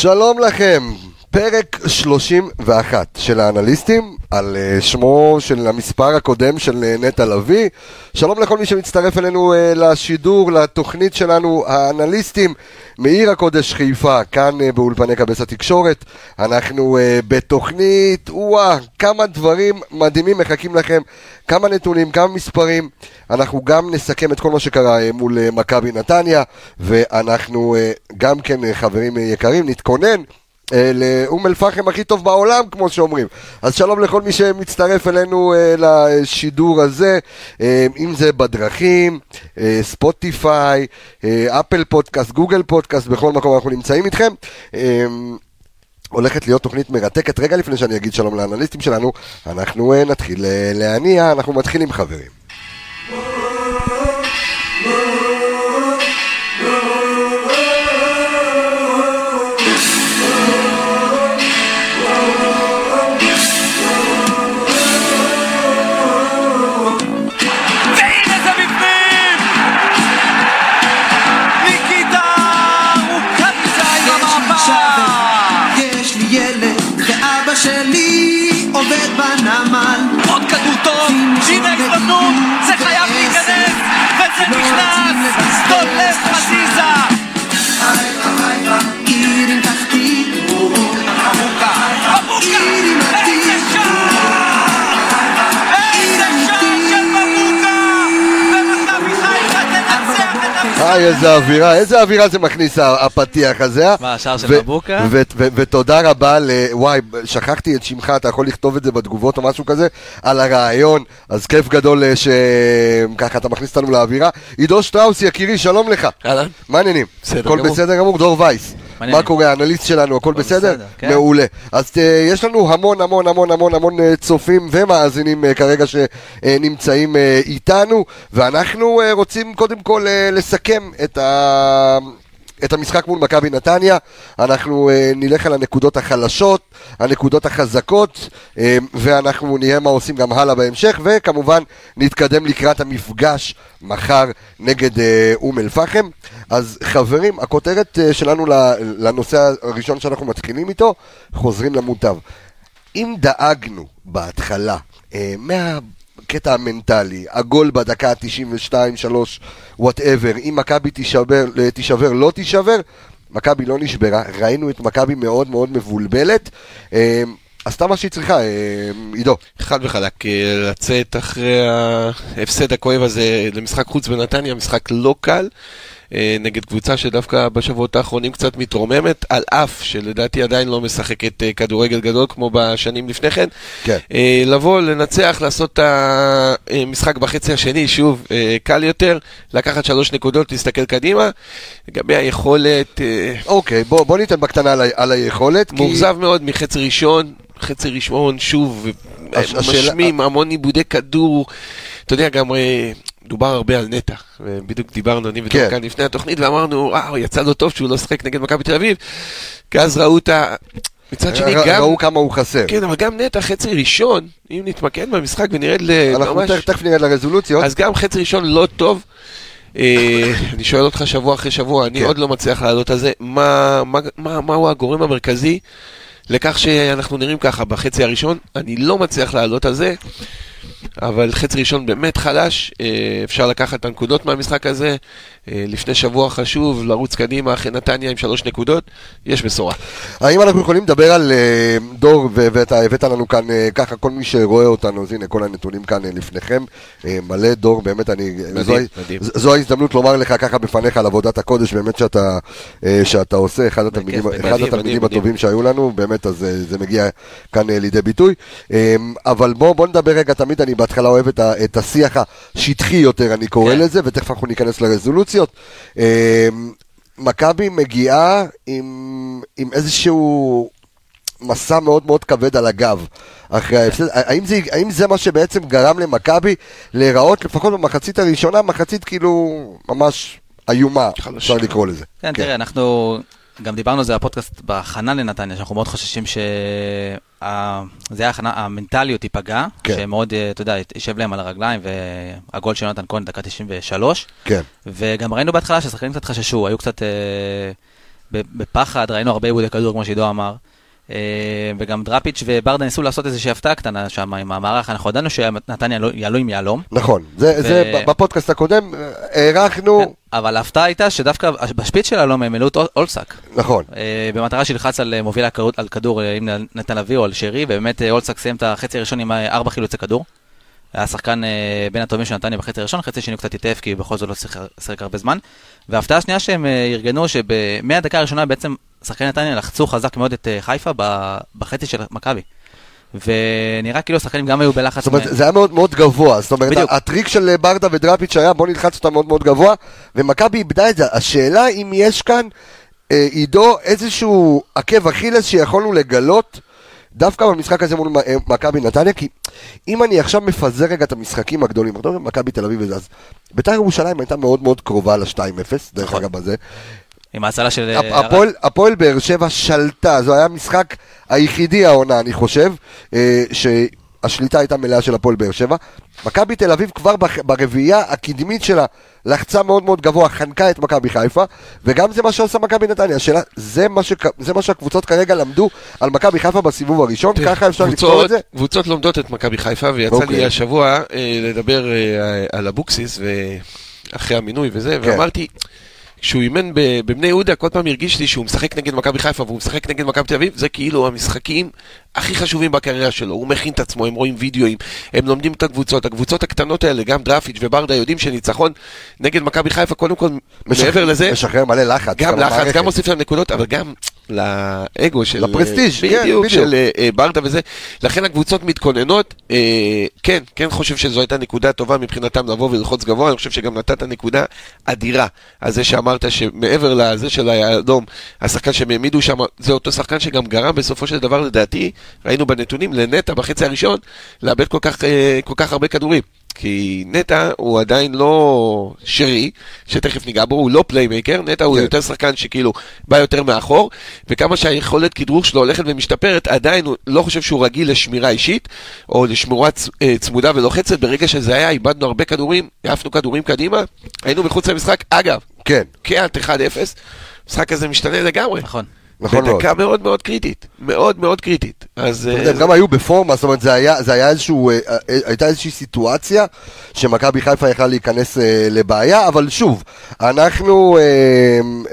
שלום לכם, פרק 31 של האנליסטים, על uh, שמו של המספר הקודם של uh, נטע לביא. שלום לכל מי שמצטרף אלינו uh, לשידור, לתוכנית שלנו, האנליסטים מעיר הקודש חיפה, כאן באולפני קבס התקשורת. אנחנו בתוכנית, וואה, כמה דברים מדהימים מחכים לכם, כמה נתונים, כמה מספרים. אנחנו גם נסכם את כל מה שקרה מול מכבי נתניה, ואנחנו גם כן, חברים יקרים, נתכונן. אה, לאום אל-פחם הכי טוב בעולם, כמו שאומרים. אז שלום לכל מי שמצטרף אלינו אה, לשידור הזה, אה, אם זה בדרכים, ספוטיפיי, אפל פודקאסט, גוגל פודקאסט, בכל מקום אנחנו נמצאים איתכם. הולכת להיות תוכנית מרתקת. רגע לפני שאני אגיד שלום לאנליסטים שלנו, אנחנו נתחיל להניע, אנחנו מתחילים חברים. היי, איזה אווירה, איזה אווירה זה מכניס הפתיח הזה. מה, השער של ו- מבוקה? ו- ו- ותודה רבה ל... וואי, שכחתי את שמך, אתה יכול לכתוב את זה בתגובות או משהו כזה, על הרעיון, אז כיף גדול אה, שככה אתה מכניס אותנו לאווירה. עידו שטראוס, יקירי, שלום לך. אהלן. מה העניינים? בסדר הכל גמור. בסדר גמור? דור וייס. מה קורה, האנליסט שלנו, הכל בסדר? כן. מעולה. אז uh, יש לנו המון המון המון המון המון uh, צופים ומאזינים uh, כרגע שנמצאים איתנו, ואנחנו רוצים קודם כל לסכם את ה... את המשחק מול מכבי נתניה, אנחנו uh, נלך על הנקודות החלשות, הנקודות החזקות, uh, ואנחנו נראה מה עושים גם הלאה בהמשך, וכמובן נתקדם לקראת המפגש מחר נגד uh, אום אל-פחם. אז חברים, הכותרת שלנו לנושא הראשון שאנחנו מתחילים איתו, חוזרים למוטב. אם דאגנו בהתחלה אה, מהקטע המנטלי, הגול בדקה ה-92, 3, whatever, אם מכבי תישבר, תישבר, לא תישבר, מכבי לא נשברה, ראינו את מכבי מאוד מאוד מבולבלת, אה, עשתה מה שהיא צריכה, אה, עידו. חד וחלק, אה, לצאת אחרי ההפסד הכואב הזה למשחק חוץ בנתניה, משחק לא קל, אה, נגד קבוצה שדווקא בשבועות האחרונים קצת מתרוממת, על אף שלדעתי עדיין לא משחקת אה, כדורגל גדול כמו בשנים לפני כן. כן. אה, לבוא, לנצח, לעשות את המשחק בחצי השני, שוב, אה, קל יותר, לקחת שלוש נקודות, להסתכל קדימה. לגבי היכולת, אה, אוקיי, בוא, בוא ניתן בקטנה על, ה- על היכולת. כי- מאוכזב מאוד מחצי ראשון, חצי ראשון, שוב, הש- השאלה- משמים, המון עיבודי כדור. אתה יודע, גם אה, דובר הרבה על נטע, ובדיוק דיברנו אני כן. ודור כאן לפני התוכנית, ואמרנו, וואו, יצא לו טוב שהוא לא שיחק נגד מכבי תל אביב, כי אז ראו את ה... מצד שני, ר- גם... ראו כמה הוא חסר. כן, אבל גם נטע, חצי ראשון, אם נתמקד במשחק ונרד ל... אנחנו ממש- תכף- תכף נרד לרזולוציות. אז גם חצי ראשון לא טוב. אה, אני שואל אותך שבוע אחרי שבוע, אני כן. עוד לא מצליח לעלות על זה. מה- מה- מה- מהו הגורם המרכזי לכך שאנחנו נראים ככה בחצי הראשון? אני לא מצליח לעלות על זה, אבל חצי ראשון באמת חלש. אה, אפשר לקחת את הנקודות מהמשחק הזה. אה, לפני שבוע חשוב לרוץ קדימה אחרי נתניה עם שלוש נקודות. יש בשורה. האם אנחנו יכולים לדבר על אה, דור, ואתה הבאת לנו כאן ככה, כל מי שרואה אותנו, אז הנה כל הנתונים כאן לפניכם, מלא דור, באמת אני, זו, מדהים. זו ההזדמנות לומר לך ככה בפניך על עבודת הקודש באמת שאתה, שאתה עושה, אחד התלמידים, מדהים, אחד מדהים, התלמידים מדהים. הטובים שהיו לנו, באמת אז זה מגיע כאן לידי ביטוי, אבל בוא, בוא נדבר רגע, תמיד אני בהתחלה אוהב את, ה- את השיח השטחי יותר, אני קורא כן. לזה, ותכף אנחנו ניכנס לרזולוציות. אה, מכבי מגיעה עם, עם איזשהו מסע מאוד מאוד כבד על הגב אחרי ההפסד. האם זה, האם זה מה שבעצם גרם למכבי להיראות, לפחות במחצית הראשונה, מחצית כאילו ממש איומה. אפשר לקרוא לזה. כן, תראה, אנחנו גם דיברנו על זה בפודקאסט בהכנה לנתניה, שאנחנו מאוד חוששים ש... זה היה הכנה, המנטליות תיפגע, כן. שמאוד, אה, אתה יודע, יישב להם על הרגליים, והגול של יונתן כהן דקה 93, כן. וגם ראינו בהתחלה שהשחקנים קצת חששו, היו קצת... אה, בפחד, ראינו הרבה עיבודי כדור, כמו שעידו אמר. אה, וגם דראפיץ' וברדה ניסו לעשות איזושהי הפתעה קטנה שם עם המערך, אנחנו ידענו שנתניה לא- יעלו עם יהלום. נכון, זה, זה ב- בפודקאסט הקודם אה, הערכנו, כן, אבל ההפתעה הייתה שדווקא בשפיץ של יהלום הם העלו את אולסק. נכון, אה, במטרה שילחץ על אה, מוביל הכדור, על כדור, אה, אם נתן לביא או על שרי, ובאמת אה, אולסק סיים את החצי הראשון עם אה, ארבע חילוצי כדור. היה שחקן אה, בין הטובים של נתניה בחצי הראשון, חצי שני קצת התעף כי בכל זאת לא שיחק- הרבה זמן. וההפתעה השנייה שהם אה, ארגנו, שמהדקה הראשונה בעצם שחקני נתניה לחצו חזק מאוד את אה, חיפה ב- בחצי של מכבי. ונראה כאילו השחקנים גם היו בלחץ. זאת אומרת, מ- זה היה מאוד מאוד גבוה, זאת אומרת, בדיוק. הטריק של ברדה ודראפיץ' היה בוא נלחץ אותם מאוד מאוד גבוה, ומכבי איבדה את זה. השאלה אם יש כאן, אה, עידו, איזשהו עקב אכילס שיכולנו לגלות דווקא במשחק הזה מול אה, מכבי נתניה, כי אם אני עכשיו מפזר רגע את המשחקים הגדולים, מדברים על מכבי תל אביב וזה, אז בית"ר ירושלים הייתה מאוד מאוד קרובה ל-2-0, דרך נכון. אגב בזה. עם ההצלה של... אה, הפ- הפועל- הפועל באר שבע שלטה, זה היה המשחק היחידי העונה, אני חושב, אה, שהשליטה הייתה מלאה של הפועל באר שבע. מכבי תל אביב כבר ברביעייה הקדמית שלה לחצה מאוד מאוד גבוה, חנקה את מכבי חיפה, וגם זה מה שעושה מכבי נתניה. השאלה, זה מה, שק- זה מה שהקבוצות כרגע למדו על מכבי חיפה בסיבוב הראשון, ככה אפשר לפתור את קבוצות, זה? קבוצות לומדות את מכבי חיפה, ויצא אוקיי. לי השבוע אה, לדבר אה, על אבוקסיס, ואחרי המינוי וזה, כן. ואמרתי, כשהוא אימן בבני יהודה, כל פעם הרגיש לי שהוא משחק נגד מכבי חיפה והוא משחק נגד מכבי תל אביב, זה כאילו המשחקים הכי חשובים בקריירה שלו. הוא מכין את עצמו, הם רואים וידאוים, הם לומדים את הקבוצות. הקבוצות הקטנות האלה, גם דראפיץ' וברדה, יודעים שניצחון נגד מכבי חיפה, קודם כל, מעבר לזה, משחרר מלא לחץ. גם לחץ. גם מוסיף להם נקודות, אבל גם לאגו של... לפרסטיג', כן, בדיוק. של אה, אה, ברדה וזה. לכן הקבוצות מתכוננות. אה, כן, כן חושב שזו הייתה נקודה טובה מבחינתם לבוא וללחוץ גבוה, אני חושב שגם נתת נקודה אדירה על זה שאמרת שמעבר לזה של האדום, השחקן שהם העמידו שם, זה אותו שחקן שגם גרם בסופו של דבר, לדעתי, ראינו בנתונים, לנטע בחצי הראשון, לאבד כל כך, אה, כל כך הרבה כדורים. כי נטע הוא עדיין לא שרי, שתכף ניגע בו, הוא לא playmaker, נטע הוא כן. יותר שחקן שכאילו בא יותר מאחור, וכמה שהיכולת כדרור שלו הולכת ומשתפרת, עדיין הוא לא חושב שהוא רגיל לשמירה אישית, או לשמירה צ- אה, צמודה ולוחצת, ברגע שזה היה, איבדנו הרבה כדורים, העפנו כדורים קדימה, היינו מחוץ למשחק, אגב, כן, קיאט 1-0, המשחק הזה משתנה לגמרי. נכון. נכון מאוד. בדקה מאוד מאוד קריטית, מאוד מאוד קריטית. אז... אתה אה, יודע, הם גם היו בפורמה, זאת אומרת, זה היה, זה היה איזשהו, אה, אה, הייתה איזושהי סיטואציה שמכבי חיפה יכלה להיכנס לבעיה, אבל שוב, אנחנו,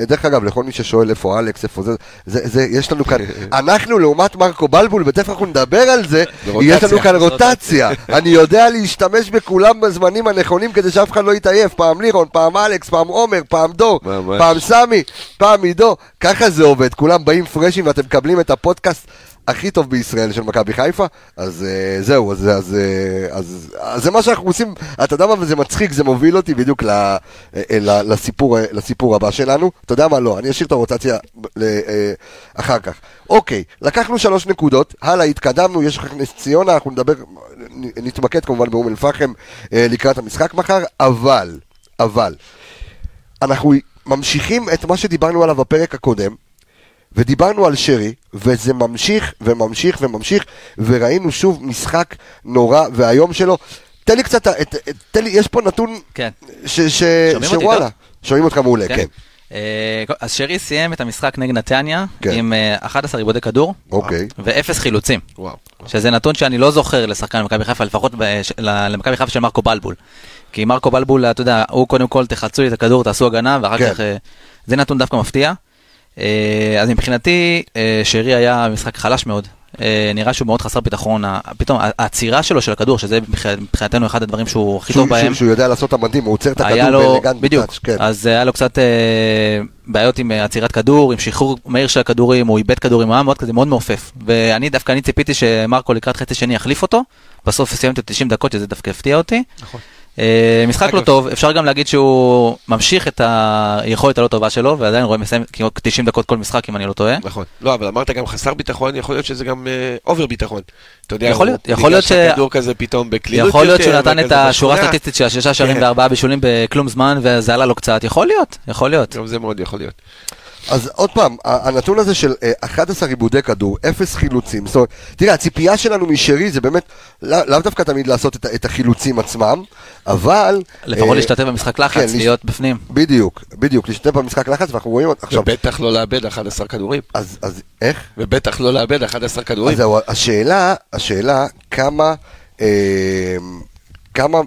דרך אגב, לכל מי ששואל איפה אלכס, איפה זה, זה, זה יש לנו כאן, אנחנו לעומת מרקו בלבול, ותכף אנחנו נדבר על זה. יש לנו כאן רוטציה, אני יודע להשתמש בכולם בזמנים הנכונים כדי שאף אחד לא יתעייף, פעם לירון, פעם אלכס, פעם עומר, פעם דור, ממש. פעם סמי, פעם עידו, ככה זה עובד, כולם באים פרשים ואתם מקבלים את הפודקאסט הכי טוב בישראל של מכבי חיפה, אז uh, זהו, אז, אז, uh, אז, אז זה מה שאנחנו עושים, אתה יודע מה, וזה מצחיק, זה מוביל אותי בדיוק ל, אה, ל, לסיפור, אה, לסיפור הבא שלנו, אתה יודע מה, לא, אני אשאיר את הרוטציה אה, אחר כך. אוקיי, לקחנו שלוש נקודות, הלאה, התקדמנו, יש לך נס ציונה, אנחנו נדבר, נתמקד כמובן באום אל-פחם אה, לקראת המשחק מחר, אבל, אבל, אנחנו ממשיכים את מה שדיברנו עליו בפרק הקודם, ודיברנו על שרי, וזה ממשיך וממשיך וממשיך, וראינו שוב משחק נורא ואיום שלו. תן לי קצת, את, את, תן לי, יש פה נתון כן. ש, ש, שומעים אותי שוואלה, טוב? שומעים אותך מעולה, כן. אה, אז שרי סיים את המשחק נגד נתניה כן. עם אה, 11 עיבודי כדור אוקיי. ואפס חילוצים. וואו. שזה נתון שאני לא זוכר לשחקן במכבי חיפה, לפחות למכבי חיפה של מרקו בלבול. כי מרקו בלבול, אתה יודע, הוא קודם כל תחצו לי את הכדור, תעשו הגנה, ואחר כן. כך... אה, זה נתון דווקא מפתיע. אה, אז מבחינתי, אה, שרי היה משחק חלש מאוד. אה, נראה שהוא מאוד חסר ביטחון. פתאום העצירה שלו של הכדור, שזה מבח- מבחינתנו אחד הדברים שהוא הכי טוב בהם. שהוא, יודע לעשות את המדהים, הוא עוצר את הכדור באלגנט בדיוק, כן. אז היה לו קצת בעיות עם עצירת כדור, עם שחרור מהיר של הכדורים, הוא איבד כדורים, הוא היה מאוד כזה מאוד מעופף. ואני דווקא, אני ציפיתי שמרקו לקראת חצי שני יחליף אותו, בסוף סיימתי 90 דקות, שזה דווקא הפתיע אותי. נכון. אה, משחק לא טוב, אפשר גם להגיד שהוא ממשיך את היכולת הלא טובה שלו, ועדיין רואה מסיים כמעט 90 דקות כל משחק, אם אני לא טועה. נכון. לא, אבל אמרת גם חסר ביטחון, יכול להיות שזה גם אובר ביטחון. אתה יודע, יכול להיות, יכול להיות ש- לכדור כזה פתאום בקלילות יכול להיות שהוא נתן את השורה. הסטטיסטית של השישה שערים כן. וארבעה בישולים בכלום זמן, וזה עלה לו קצת, יכול להיות, יכול להיות. גם זה מאוד יכול להיות. אז עוד פעם, הנתון הזה של אה, 11 עיבודי כדור, 0 חילוצים, זאת אומרת, תראה, הציפייה שלנו משרי זה באמת, לא- לאו דווקא תמיד לעשות את את החילוצים עצמם, אבל... לפחות אה, להשתתף במשחק לחץ, כן, להיות בפנים. בדיוק, בדיוק, להשתתף במשחק לחץ, ואנחנו רואים עכשיו, ובטח לא לאבד 11 כדורים. אז, אז איך? ובטח לא לאבד 11 כדורים. אז זהו, השאלה, השאלה, כמה, אה, כמה,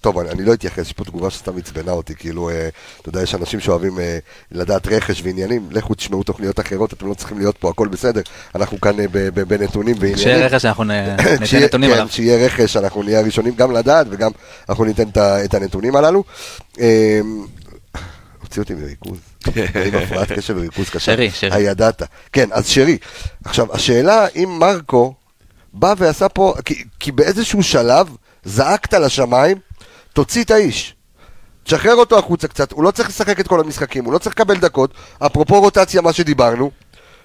טוב, אני, אני לא אתייחס, יש פה תגובה שסתם עצבנה אותי, כאילו, אה, אתה יודע, יש אנשים שאוהבים אה, לדעת רכש ועניינים, לכו תשמעו תוכניות אחרות, אתם לא צריכים להיות פה, הכל בסדר, אנחנו כאן אה, ב- ב- בנתונים ועניינים. כשיהיה רכש אנחנו נ- ניתן כשיהיה- נתונים כן, עליו. כשיהיה רכש אנחנו נהיה הראשונים גם לדעת וגם אנחנו ניתן את הנתונים הללו. אה, הוציא אותי מריכוז, עם הפרעת קשב וריכוז קשה. שרי, שרי. הידעת. כן, אז שרי. עכשיו, השאלה אם מרקו בא ועשה פה, כי, כי באיזשהו שלב זעקת לשמיים, תוציא את האיש. תשחרר אותו החוצה קצת, הוא לא צריך לשחק את כל המשחקים, הוא לא צריך לקבל דקות, אפרופו רוטציה, מה שדיברנו,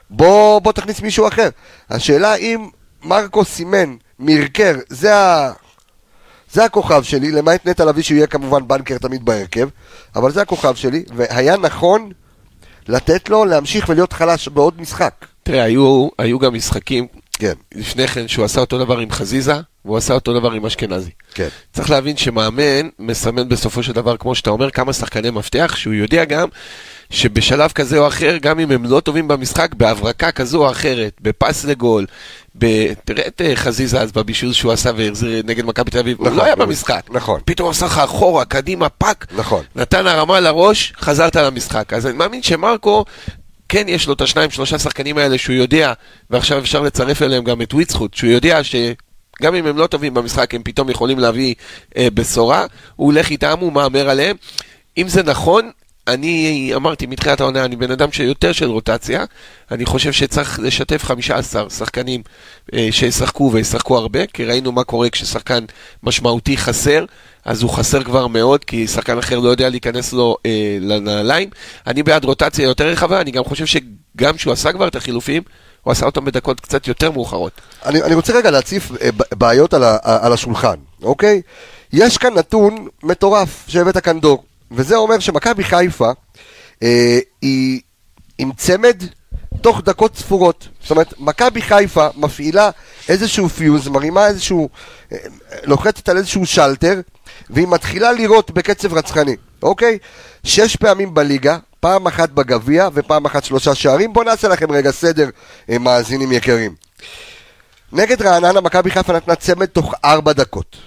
בוא, בוא תכניס מישהו אחר. השאלה אם מרקו סימן מרקר, זה, ה... זה הכוכב שלי, למעט נטע לביא שיהיה כמובן בנקר תמיד בהרכב, אבל זה הכוכב שלי, והיה נכון לתת לו להמשיך ולהיות חלש בעוד משחק. תראה, היו, היו גם משחקים כן, לפני כן שהוא עשה אותו דבר עם חזיזה, והוא עשה אותו דבר עם אשכנזי. כן. צריך להבין שמאמן מסמן בסופו של דבר, כמו שאתה אומר, כמה שחקני מפתח, שהוא יודע גם שבשלב כזה או אחר, גם אם הם לא טובים במשחק, בהברקה כזו או אחרת, בפס לגול, ב... תראה את אה, חזיזה אז בבישול שהוא עשה והחזיר נגד מכבי תל אביב, הוא נכון, לא היה הוא- במשחק. נכון. פתאום עשה לך אחורה, קדימה, טאק. נכון. נתן הרמה לראש, חזרת למשחק. אז אני מאמין שמרקו, כן יש לו את השניים, שלושה שחקנים האלה שהוא יודע, ועכשיו אפשר לצרף אליהם גם את וילדסחוט, שהוא יודע שגם אם הם לא טובים במשחק, הם פתאום יכולים להביא אה, בשורה, הוא הולך איתם, הוא מהמר עליהם. אם זה נכון, אני אמרתי מתחילת העונה, אני בן אדם שיותר של רוטציה, אני חושב שצריך לשתף 15 שחקנים אה, שישחקו וישחקו הרבה, כי ראינו מה קורה כששחקן משמעותי חסר, אז הוא חסר כבר מאוד, כי שחקן אחר לא יודע להיכנס לו אה, לנעליים. אני בעד רוטציה יותר רחבה, אני גם חושב שגם כשהוא עשה כבר את החילופים, הוא עשה אותם בדקות קצת יותר מאוחרות. אני, אני רוצה רגע להציף אה, בעיות על, ה, על השולחן, אוקיי? יש כאן נתון מטורף שהבאת כאן דור, וזה אומר שמכבי חיפה אה, היא עם צמד תוך דקות ספורות. זאת אומרת, מכבי חיפה מפעילה איזשהו פיוז, מרימה איזשהו, אה, לוחצת על איזשהו שלטר, והיא מתחילה לירות בקצב רצחני, אוקיי? שש פעמים בליגה, פעם אחת בגביע ופעם אחת שלושה שערים. בואו נעשה לכם רגע סדר, אה, מאזינים יקרים. נגד רעננה, מכבי חיפה נתנה צמד תוך ארבע דקות.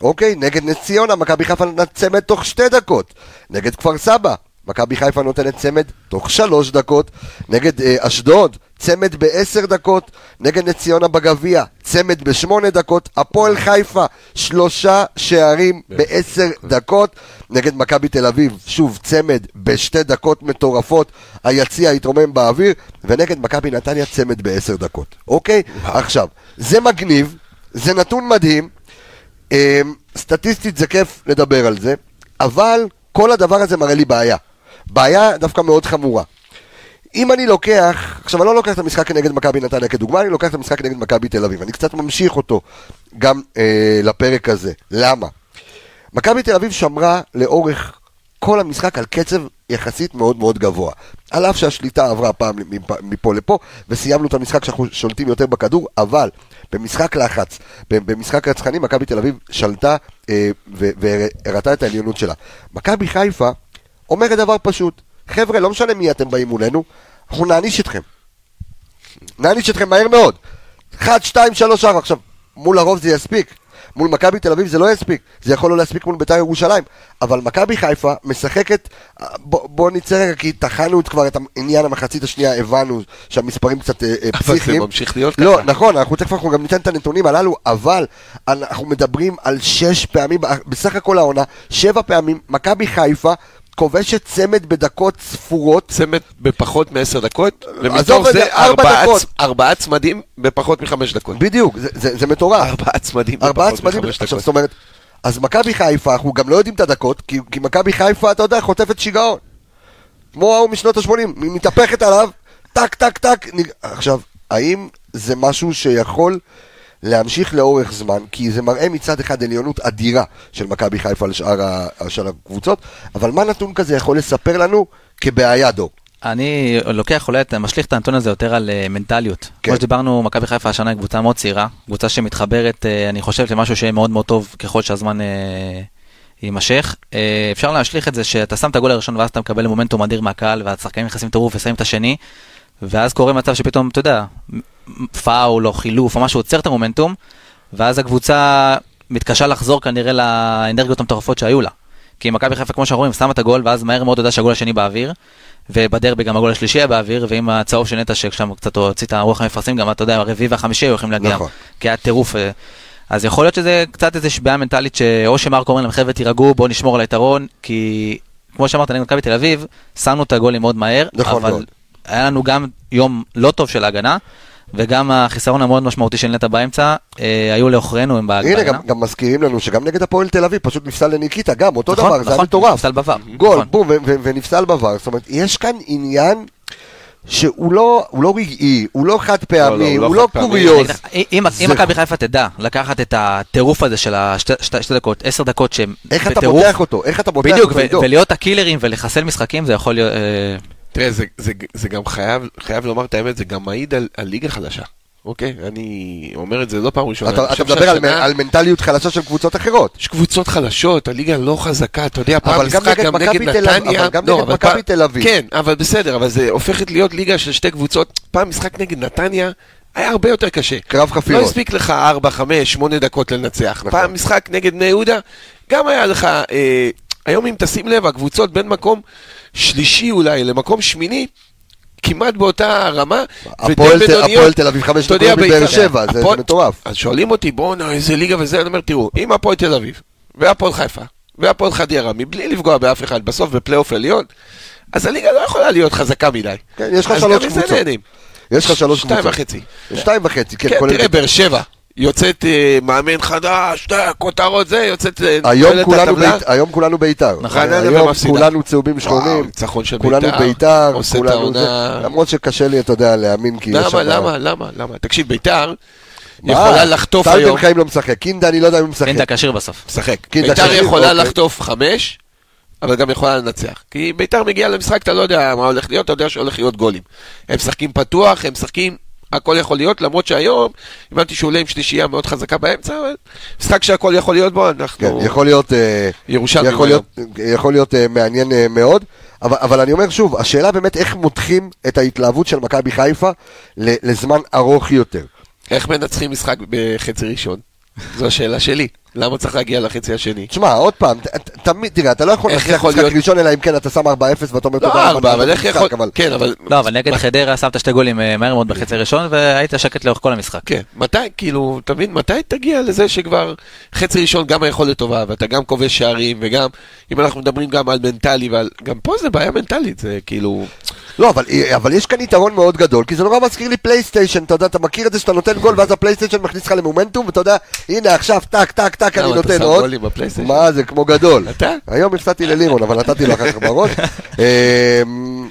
אוקיי? נגד נס ציונה, מכבי חיפה נתנה צמד תוך שתי דקות. נגד כפר סבא, מכבי חיפה נותנת צמד תוך שלוש דקות. נגד אה, אשדוד, צמד בעשר דקות. נגד נס ציונה בגביע, צמד בשמונה דקות. הפועל חיפה, שלושה שערים בעשר דקות. נגד מכבי תל אביב, שוב צמד בשתי דקות מטורפות. היציע התרומם באוויר. ונגד מכבי נתניה, צמד בעשר דקות. אוקיי? עכשיו, זה מגניב, זה נתון מדהים. אמ, סטטיסטית זה כיף לדבר על זה, אבל כל הדבר הזה מראה לי בעיה. בעיה דווקא מאוד חמורה. אם אני לוקח, עכשיו אני לא לוקח את המשחק נגד מכבי נתניה כדוגמה, אני לוקח את המשחק נגד מכבי תל אביב. אני קצת ממשיך אותו גם אה, לפרק הזה. למה? מכבי תל אביב שמרה לאורך כל המשחק על קצב יחסית מאוד מאוד גבוה. על אף שהשליטה עברה פעם מפה- לפה, וסיימנו את המשחק שאנחנו שולטים יותר בכדור, אבל במשחק לחץ, במשחק רצחני, מכבי תל אביב שלטה אה, והראתה את העליונות שלה. מכבי חיפה אומרת דבר פשוט, חבר'ה, לא משנה מי אתם באים מולנו, אנחנו נעניש אתכם. נעניש אתכם מהר מאוד. 1, 2, 3, 4. עכשיו, מול הרוב זה יספיק. מול מכבי תל אביב זה לא יספיק. זה יכול לא להספיק מול בית"ר ירושלים. אבל מכבי חיפה משחקת... בוא, בוא נצא רגע, כי טחנו כבר את העניין המחצית השנייה, הבנו שהמספרים קצת אה, אה, אבל פסיכיים. זה ממשיך להיות לא, ככה. נכון, אנחנו תכף אנחנו גם ניתן את הנתונים הללו, אבל אנחנו מדברים על שש פעמים, בסך הכל העונה, שבע פעמים, מכבי חיפה כובשת צמד בדקות ספורות. צמד בפחות מעשר דקות, ומתוך זה, ארבע ארבעה צמדים בפחות מחמש דקות. בדיוק, זה, זה, זה מטורף. ארבעה צמדים ארבעה בפחות צמדים, מחמש עכשיו דקות. זאת אומרת, אז מכבי חיפה, אנחנו גם לא יודעים את הדקות, כי, כי מכבי חיפה, אתה יודע, חוטפת שיגעון. כמו ההוא משנות ה-80, היא מתהפכת עליו, טק, טק, טק. נג... עכשיו, האם זה משהו שיכול להמשיך לאורך זמן? כי זה מראה מצד אחד עליונות אדירה של מכבי חיפה על שאר ה- הקבוצות, אבל מה נתון כזה יכול לספר לנו כבעיה, דור? אני לוקח אולי, את- משליך את הנתון הזה יותר על אה, מנטליות. כן. כמו שדיברנו, מכבי חיפה השנה היא קבוצה מאוד צעירה, קבוצה שמתחברת, אה, אני חושב, למשהו שיהיה מאוד מאוד טוב ככל שהזמן אה, יימשך. אפשר להשליך את זה שאתה שם את הגול הראשון ואז אתה מקבל מומנטום אדיר מהקהל, והשחקנים נכנסים טירוף ושמים את השני, ואז קורה מצב שפתאום, אתה יודע, פאול או חילוף או משהו עוצר את המומנטום, ואז הקבוצה מתקשה לחזור כנראה לאנרגיות המטורפות שהיו לה. כי מכבי חיפה, כמו שאנחנו רואים, שמה את הגול, ואז מהר מאוד יודע שהגול השני באוויר, ובדרבי גם הגול השלישי היה באוויר, ועם הצהוב של נטע, ששם קצת הוציא את הרוח המפרסים, גם אתה יודע, הרביעי והחמישי היו יכולים להגיע, נכון. כי היה טירוף. אה, אז יכול להיות שזה קצת איזושהי בעיה מנטלית, שאו שמרקו אומר להם, חבר'ה, תירגעו, בואו נשמור על היתרון, כי כמו שאמרת, נגד מכבי תל אביב, שמנו את הגולים מאוד מהר, נכון אבל מאוד. היה לנו גם יום לא טוב של ההגנה, וגם החיסרון המאוד משמעותי של נטע באמצע, אה, היו לעוכרינו הם בהגנה. הנה, גם, גם מזכירים לנו שגם נגד הפועל תל אביב, פשוט נפסל לניקיטה, גם אותו נכון, דבר, זה היה נכון, מטורף. נפסל בVAR. גול, נכון. בום, ו- ו- ונפסל בVAR. זאת אומרת, יש כאן עניין שהוא לא, הוא לא רגעי, הוא לא חד פעמי, לא, הוא הוא לא לא. קוריוז. אם- מכבי חיפה תדע לקחת את הטירוף הזה של השתי שתי- שתי דקות, עשר דקות שהם איך אתה בטירוף, פותח אותו? איך אתה פותח בדיוק, אותו? ו- עידו? ולהיות הקילרים ולחסל משחקים זה יכול להיות... אה, תראה, זה, זה, זה גם חייב, חייב לומר את האמת, זה גם מעיד על, על ליגה חדשה. אוקיי? אני אומר את זה לא פעם ראשונה. אתה אתה מדבר על שהשנה מ- על מנטליות חלשה של קבוצות אחרות. יש קבוצות חלשות, הליגה לא חזקה, אתה יודע, פעם משחק גם נגד נתניה. אבל גם לא, נגד מכבי תל אביב. כן, אבל בסדר, אבל זה הופכת להיות ליגה של שתי קבוצות. פעם משחק נגד נתניה היה הרבה יותר קשה. קרב חפירות. לא הספיק לך 4, 5, 8 דקות לנצח. נכון. פעם משחק נגד בני יהודה, גם היה לך... אה, היום אם תשים לב, הקבוצות בין מקום שלישי אולי למקום שמיני, כמעט באותה רמה. הפועל תל- אביב חמש נקודות מבאר בית"ר- שבע, זה- מטורף. אז שואלים אותי, בואנה, איזה ליגה וזה, אני אומר, תראו, אם הפועל תל אביב, והפועל חיפה, והפועל חדרה, מבלי לפגוע באף אחד, בסוף בפלייאוף עליון, אז הליגה לא יכולה להיות חזקה מדי. כן, יש לך שלוש קבוצות. יש לך שלוש שתיים קבוצות. וחצי. שתיים וחצי, כן, כן. תראה, באר שבע, יוצאת אה, מאמן חדש, כותרות זה, יוצאת... אה, היום כולנו הטבלה. בית- היום כולנו בית"ר. נכון. היום. כולנו צהובים שחורים. ניצחון של כולנו בית"ר, בית"ר. עושה את כולנו העונה. זה. למרות שקשה לי, אתה יודע, להאמין כי יש למה, שם... למה, למה, למה? תקשיב, ביתר? יכולה לחטוף היום... סלטן חיים לא משחק, קינדה אני לא יודע אם הוא משחק. אין את הקשיר בסוף. משחק. ביתר יכולה אוקיי. לחטוף חמש, אבל גם יכולה לנצח. כי ביתר מגיעה למשחק, אתה לא יודע מה הולך להיות, אתה יודע שהולך להיות גולים. הם משחקים פתוח, הם משחקים, הכל יכול להיות, למרות שהיום, הבנתי שהוא עולה עם שלישייה מאוד חזקה באמצע, אבל משחק שהכל יכול להיות בו, כן, אנחנו... יכול להיות... אה, ירושלמי יכול להיות, יכול להיות אה, מעניין אה, מאוד, אבל, אבל אני אומר שוב, השאלה באמת איך מותחים את ההתלהבות של מכבי חיפה לזמן ארוך יותר. איך מנצחים משחק בחצי ראשון? זו השאלה שלי. למה צריך להגיע לחצי השני? תשמע, עוד פעם, תמיד, תראה, אתה לא יכול לנצח משחק להיות- ראשון, אלא אם כן אתה שם 4-0 ואתה אומר לא תודה רבה, ארבע, אבל איך יכול... אבל- כן, אבל... לא, אבל נגד חדרה שמת שתי גולים אה, מהר מאוד בחצי הראשון, והיית שקט לאורך כל המשחק. כן, מתי, כאילו, תבין, מתי תגיע לזה שכבר חצי ראשון גם היכולת טובה, ואתה גם כובש שערים, וגם, אם אנחנו מדברים גם על מנטלי, ועל, גם פה זה בעיה מנטלית, זה כאילו, לא, אבל, אבל יש כאן יתרון מאוד גדול, כי זה נורא מזכיר לי פלייסטיישן, אתה יודע, אתה מכיר את זה שאתה נותן גול, ואז הפלייסטיישן מכניס לך למומנטום, ואתה יודע, הנה עכשיו, טק, טק, טק, אני אתה נותן עוד. מה זה, כמו גדול. אתה? היום הפסדתי ללימון, אבל נתתי לו אחר כך בראש. אה,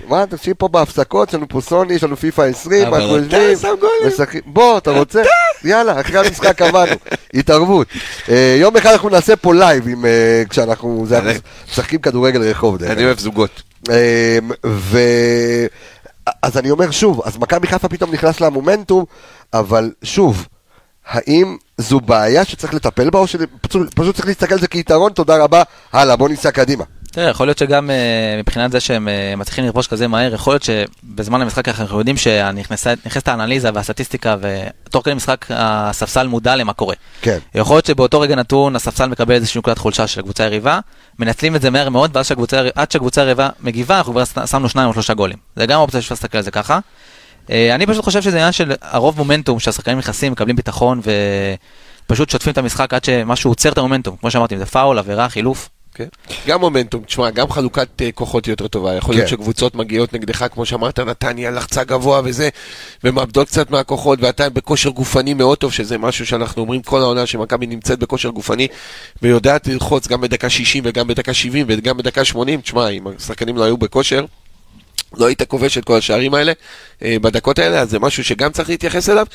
מה, תקשיב פה בהפסקות, יש לנו פה סוני, יש לנו פיפא 20, אבל אנחנו אתה יושבים, שמים גולים. בוא, אתה רוצה? יאללה, אחרי המשחק קבענו, התערבות. אה, יום אחד אנחנו נעשה פה live, אה, כשאנחנו משחקים כדורגל רחוב. אני. אוהב זוגות. אמ, ו... אז אני אומר שוב, אז מכבי חיפה פתאום נכנס למומנטום, אבל שוב, האם זו בעיה שצריך לטפל בה, או שפשוט פשוט צריך להסתכל על זה כיתרון, תודה רבה, הלאה, בוא ניסע קדימה. תראה, יכול להיות שגם אה, מבחינת זה שהם אה, מצליחים לכבוש כזה מהר, יכול להיות שבזמן המשחק אנחנו יודעים שנכנסת האנליזה והסטטיסטיקה, ותוך כדי משחק הספסל מודע למה קורה. כן. יכול להיות שבאותו רגע נתון הספסל מקבל איזושהי נקודת חולשה של הקבוצה היריבה, מנצלים את זה מהר מאוד, ואז שהקבוצה, עד שהקבוצה היריבה מגיבה, אנחנו כבר שמנו שניים או שלושה גולים. זה גם אופציה שאפשר להסתכל על זה ככה. אה, אני פשוט חושב שזה עניין של הרוב מומנטום, שהשחקנים נכנסים, מקבלים ביטחון, ופשוט שוטפים את המשחק עד שמשהו עוצר את המומנטום. כמו שאמרתי, זה פאול, עבירה, חילוף. כן. גם מומנטום, תשמע, גם חלוקת uh, כוחות היא יותר טובה. יכול להיות כן. שקבוצות מגיעות נגדך, כמו שאמרת, נתניה לחצה גבוה וזה, ומאבדות קצת מהכוחות, ואתה בכושר גופני מאוד טוב, שזה משהו שאנחנו אומרים כל העונה, שמכבי נמצאת בכושר גופני, ויודעת ללחוץ גם בדקה 60 וגם בדקה 70 וגם בדקה 80. תשמע, אם השחקנים לא היו בכושר, לא היית כובש את כל השערים האלה אה, בדקות האלה, אז זה משהו שגם צריך להתייחס אליו,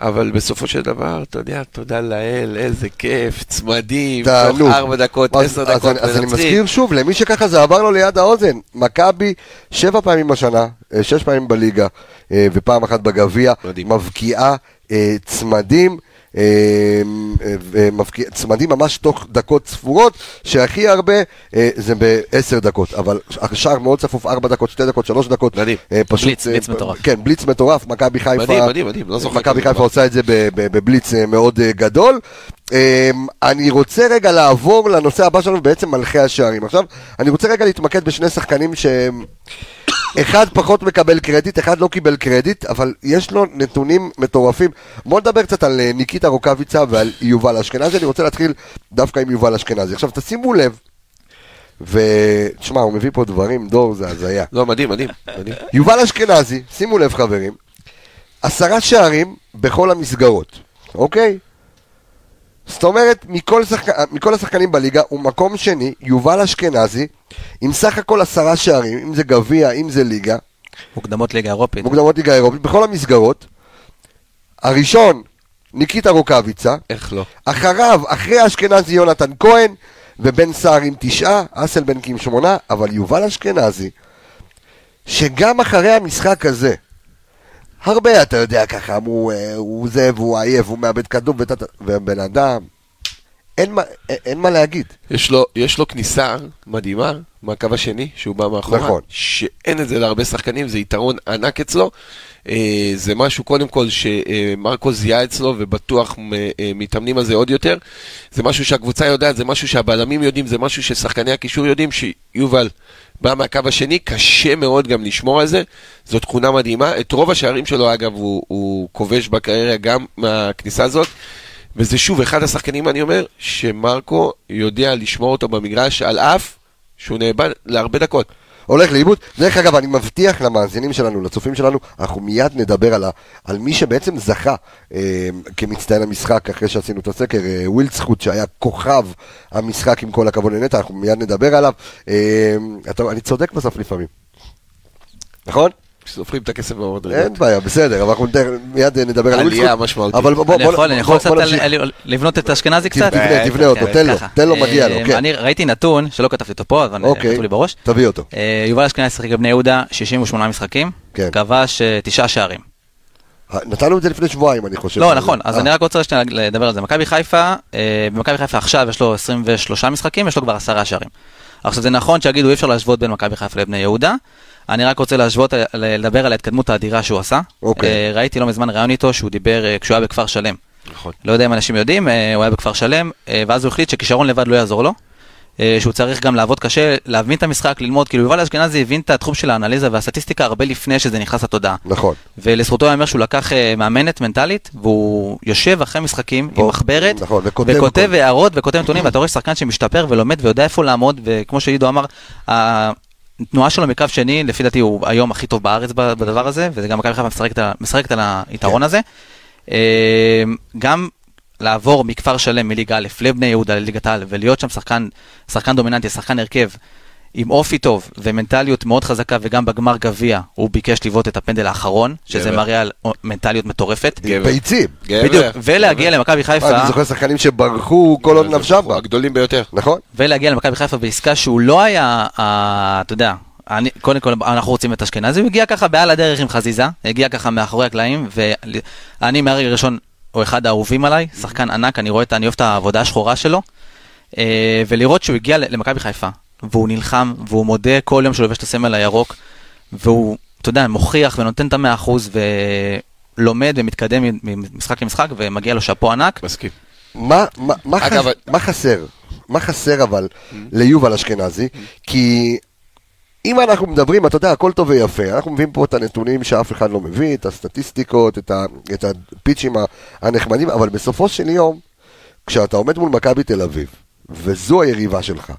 אבל בסופו של דבר, אתה יודע, תודה לאל, איזה כיף, צמדים, תוך. ארבע דקות, עשר דקות, אני- אז אני מנצחים. מזכיר שוב, למי שככה זה עבר לו ליד האוזן, מכבי שבע פעמים בשנה, אה, שש פעמים בליגה, אה, ופעם אחת בגביע. מבקיעה צמדים. אה, אה, צמדים ממש תוך דקות ספורות, שהכי הרבה אה, זה בעשר דקות, אבל השאר מאוד צפוף, ארבע דקות, שתי דקות, שלוש דקות. מדהים. אה, בליץ, בליץ מטורף. כן, בליץ מטורף, מכבי חיפה. מדהים, מדהים, מדהים, לא זוכר מכבי חיפה. עושה את זה בבליץ מאוד גדול. אה, אני רוצה רגע לעבור לנושא הבא שלנו, בעצם מלכי השערים. עכשיו, אני רוצה רגע להתמקד בשני שחקנים שהם... אחד פחות מקבל קרדיט, אחד לא קיבל קרדיט, אבל יש לו נתונים מטורפים. בוא נדבר קצת על אה, ניקיטה רוקאביצה ועל יובל אשכנזי. אני רוצה להתחיל דווקא עם יובל אשכנזי. עכשיו, תשימו לב, ותשמע, הוא מביא פה דברים, דור, זה הזיה. לא, מדהים, מדהים, מדהים. יובל אשכנזי, שימו לב חברים, עשרה שערים בכל המסגרות, אוקיי? זאת אומרת, מכל, שחק... מכל השחקנים בליגה הוא מקום שני, יובל אשכנזי, עם סך הכל עשרה שערים, אם זה גביע, אם זה ליגה, מוקדמות ליגה אירופית. מוקדמות ליגה אירופית, בכל המסגרות. הראשון, ניקיטה רוקאביצה, איך לא? אחריו, אחרי אשכנזי יונתן כהן, ובן סער עם תשעה, אסלבנק עם שמונה, אבל יובל אשכנזי, שגם אחרי המשחק הזה, הרבה, אתה יודע, ככה אמרו, אה, הוא זה והוא עייף, הוא מאבד כדור, ובן אדם, אין מה, אין מה להגיד. יש לו, יש לו כניסה מדהימה מהקו השני, שהוא בא מאחורה. נכון. שאין את זה להרבה שחקנים, זה יתרון ענק אצלו. אה, זה משהו קודם כל שמרקו זיהה אצלו ובטוח מ- אה, מתאמנים על זה עוד יותר. זה משהו שהקבוצה יודעת, זה משהו שהבלמים יודעים, זה משהו ששחקני הקישור יודעים, שיובל בא מהקו השני, קשה מאוד גם לשמור על זה. זו תכונה מדהימה. את רוב השערים שלו, אגב, הוא, הוא כובש בקריירה גם מהכניסה הזאת. וזה שוב אחד השחקנים, אני אומר, שמרקו יודע לשמור אותו במגרש על אף שהוא נאבד להרבה דקות. הולך לאיבוד. דרך אגב, אני מבטיח למאזינים שלנו, לצופים שלנו, אנחנו מיד נדבר על, ה, על מי שבעצם זכה אה, כמצטיין המשחק אחרי שעשינו את הסקר, אה, ווילדסחוט שהיה כוכב המשחק עם כל הכבוד לנטע, אנחנו מיד נדבר עליו. אה, אתה, אני צודק בסוף לפעמים. נכון? סופרים את הכסף במדרגות. אין בעיה, בסדר, אבל אנחנו מיד נדבר על עלייה ווילדסחוט. משמעותית. אבל בוא, בוא, אני בוא, יכול, אני בוא, יכול קצת לבנות את אשכנזי קצת? תבנה, תבנה אותו, כן, תן לו. תן לו, מגיע לו, אה, כן. אני ראיתי נתון, שלא כתבתי אותו פה, אבל אוקיי, כתוב לי בראש. תביא אותו. אה, יובל אשכנזי שיחק בבני יהודה 68 משחקים, כן. כבש אה, תשעה שערים. נתנו את זה לפני שבועיים, אני חושב. לא, נכון, אז אה, אני רק רוצה לדבר על זה. מכבי חיפה, אה, במכבי חיפה עכשיו יש לו 23 משחקים, יש לו כבר עשרה שערים. עכשיו זה נכון שיגידו אי אפשר להשוות בין מכבי חיפה לבני יהודה, אני רק רוצה להשוות, לדבר על ההתקדמות האדירה שהוא עשה. אוקיי. אה, ראיתי לא מזמן ראיון איתו שהוא דיבר אה, כשהוא היה בכפר שלם. נכון. לא יודע אם אנשים יודעים, אה, הוא היה בכפר שלם, ואז הוא החליט שכישרון לבד לא יעזור לו. שהוא צריך גם לעבוד קשה, להבין את המשחק, ללמוד, כאילו יובל אשכנזי הבין את התחום של האנליזה והסטטיסטיקה הרבה לפני שזה נכנס לתודעה. נכון. ולזכותו ייאמר שהוא לקח מאמנת מנטלית, והוא יושב אחרי משחקים עם והוא- מחברת, נכון, וכותב. הערות וכותב נתונים, ואתה רואה שחקן שמשתפר ולומד ויודע איפה לעמוד, וכמו שעידו אמר, התנועה שלו מקו שני, לפי דעתי הוא היום הכי טוב בארץ בדבר הזה, וזה גם מכבי חיפה משחקת על- משחקת על היתרון כן. הזה. אה, גם לעבור מכפר שלם מליגה א' לבני יהודה לליגת העל, ולהיות שם שחקן, שחקן דומיננטי, שחקן הרכב. עם אופי טוב ומנטליות מאוד חזקה וגם בגמר גביע הוא ביקש לבעוט את הפנדל האחרון שזה גבר. מראה על מנטליות מטורפת. גבר. ביצים. גבר. בדיוק, ולהגיע. למכבי חיפה, אני זוכר שחקנים שברחו כל עוד נפשם בה. הגדולים ביותר. נכון? ולהגיע למכבי חיפה בעסקה שהוא לא היה, אתה יודע, אני, קודם כל אנחנו רוצים את אשכנזי, הוא הגיע ככה בעל הדרך עם חזיזה, הגיע ככה מאחורי הקלעים, ואני מהרגע הראשון הוא אחד האהובים עליי, שחקן ענק, אני רואה את, אני אוהב את העבודה השחורה שלו, אה, ולראות שהוא הגיע למכבי חיפה, והוא נלחם, והוא מודה כל יום שהוא לובש את הסמל הירוק, והוא, אתה יודע, מוכיח ונותן את המאה אחוז, ולומד ומתקדם ממשחק למשחק, ומגיע לו שאפו ענק. מסכים. מה, מה, מה, אגב, חס, מה חסר? מה חסר אבל ליובל אשכנזי? כי אם אנחנו מדברים, אתה יודע, הכל טוב ויפה, אנחנו מביאים פה את הנתונים שאף אחד לא מביא, את הסטטיסטיקות, את, ה, את הפיצ'ים הנחמדים, אבל בסופו של יום, כשאתה עומד מול מכבי תל אביב, וזו היריבה שלך,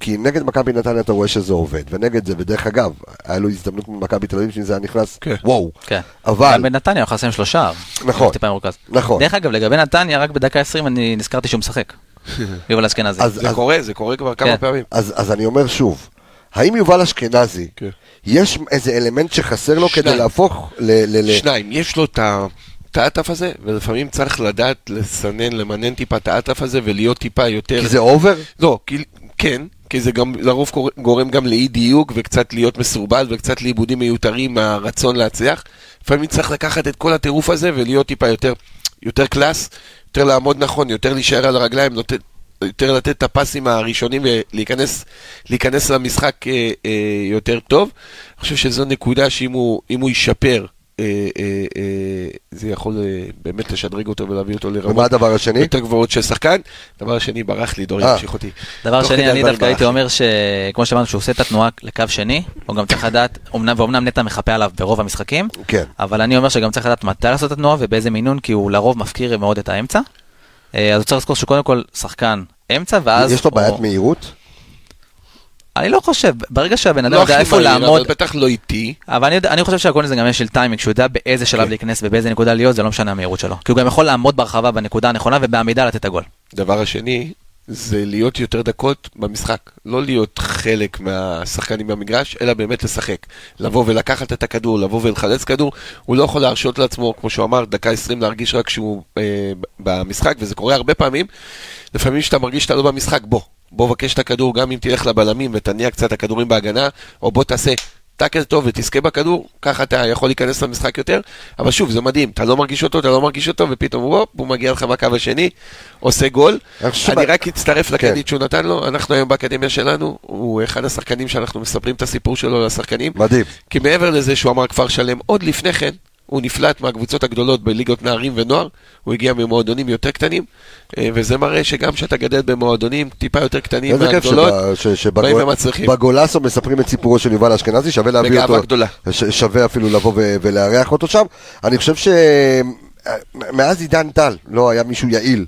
כי נגד מכבי נתניה אתה רואה שזה עובד, ונגד זה, ודרך אגב, היה לו הזדמנות מול מכבי תל אביב, שזה היה נכנס, כן. וואו, כן. אבל, גם בנתניה הוא חסם שלושה. נכון. טיפה מרוכז. נכון. דרך אגב, לגבי נתניה, רק בדקה 20 אני נזכרתי שהוא משחק. יובל אשכנזי. אז- זה קורה, זה קורה כבר כן. כמה פעמים. אז, אז אני אומר שוב, האם יובל אשכנזי, כן. יש איזה אלמנט שחסר לו כדי שניים. להפוך ל... ל- ל- שניים, יש לו את ה- את האטרף הזה, ולפעמים צריך לדעת לסנן, למנן טיפה את האטרף הזה ולהיות טיפה יותר... כי זה over? לא, כי, כן, כי זה גם לרוב גורם גם לאי דיוק וקצת להיות מסורבל וקצת לאיבודים מיותרים מהרצון להצליח. לפעמים צריך לקחת את כל הטירוף הזה ולהיות טיפה יותר, יותר קלאס, יותר לעמוד נכון, יותר להישאר על הרגליים, נותן, יותר לתת את הפסים הראשונים ולהיכנס להיכנס למשחק אה, אה, יותר טוב. אני חושב שזו נקודה שאם הוא, הוא ישפר, זה יכול אה, באמת לשדרג אותו ולהביא אותו ומה לרמות הדבר השני? יותר גבוהות של שחקן. דבר שני, ברח לי, דור אה. ימשיך אותי. דבר שני, אני דווקא הייתי. אומר שכמו שאמרנו, שהוא עושה את התנועה לקו שני, הוא גם צריך לדעת, אומנם- ואומנם נטע מחפה עליו ברוב המשחקים, כן. אבל אני אומר שגם צריך לדעת מתי לעשות את התנועה ובאיזה מינון, כי הוא לרוב מפקיר מאוד את האמצע. אה, אז הוא צריך לזכור שקודם כל שחקן אמצע, ואז... יש לו בעיית מהירות? אני לא חושב, ברגע שהבן אדם לא יודע הכי איפה מהיר, לעמוד, אבל בטח לא איטי. אבל אני, יודע- אני חושב שהכל זה גם יש של טיימינג, שהוא יודע באיזה שלב כן. להיכנס ובאיזה נקודה להיות, זה לא משנה המהירות שלו. כי הוא גם יכול לעמוד ברחבה בנקודה הנכונה ובעמידה לתת את הגול. דבר השני, זה להיות יותר דקות במשחק. לא להיות חלק מהשחקנים במגרש, אלא באמת לשחק. לבוא ולקחת את הכדור, לבוא ולחלץ כדור. הוא לא יכול להרשות לעצמו, כמו שהוא אמר, דקה 20 להרגיש רק שהוא אה, במשחק, וזה קורה הרבה פעמים. לפעמים כשאתה מרגיש שאתה לא במשחק, בוא. בוא בקש את הכדור, גם אם תלך לבלמים ותניע קצת הכדורים בהגנה, או בוא תעשה טאקל טוב ותזכה בכדור, ככה אתה יכול להיכנס למשחק יותר. אבל שוב, זה מדהים, אתה לא מרגיש אותו, אתה לא מרגיש אותו, ופתאום הוא, הוא מגיע לך בקו השני, עושה גול. אני רק אצטרף כן. לקרדיט שהוא נתן לו, אנחנו היום באקדמיה שלנו, הוא אחד השחקנים שאנחנו מספרים את הסיפור שלו לשחקנים. מדהים. כי מעבר לזה שהוא אמר כפר שלם, עוד לפני כן, הוא נפלט מהקבוצות הגדולות בליגות נערים ונוער, הוא הגיע ממועדונים יותר קטנים, אה, וזה מראה שגם כשאתה גדל במועדונים טיפה יותר קטנים מהגדולות, באים ומצליחים. בגולסו מספרים את סיפורו של יובל אשכנזי, שווה להביא אותו. גדולה. ש- שווה אפילו לבוא ו- ולארח אותו שם. אני חושב שמאז עידן טל לא היה מישהו יעיל.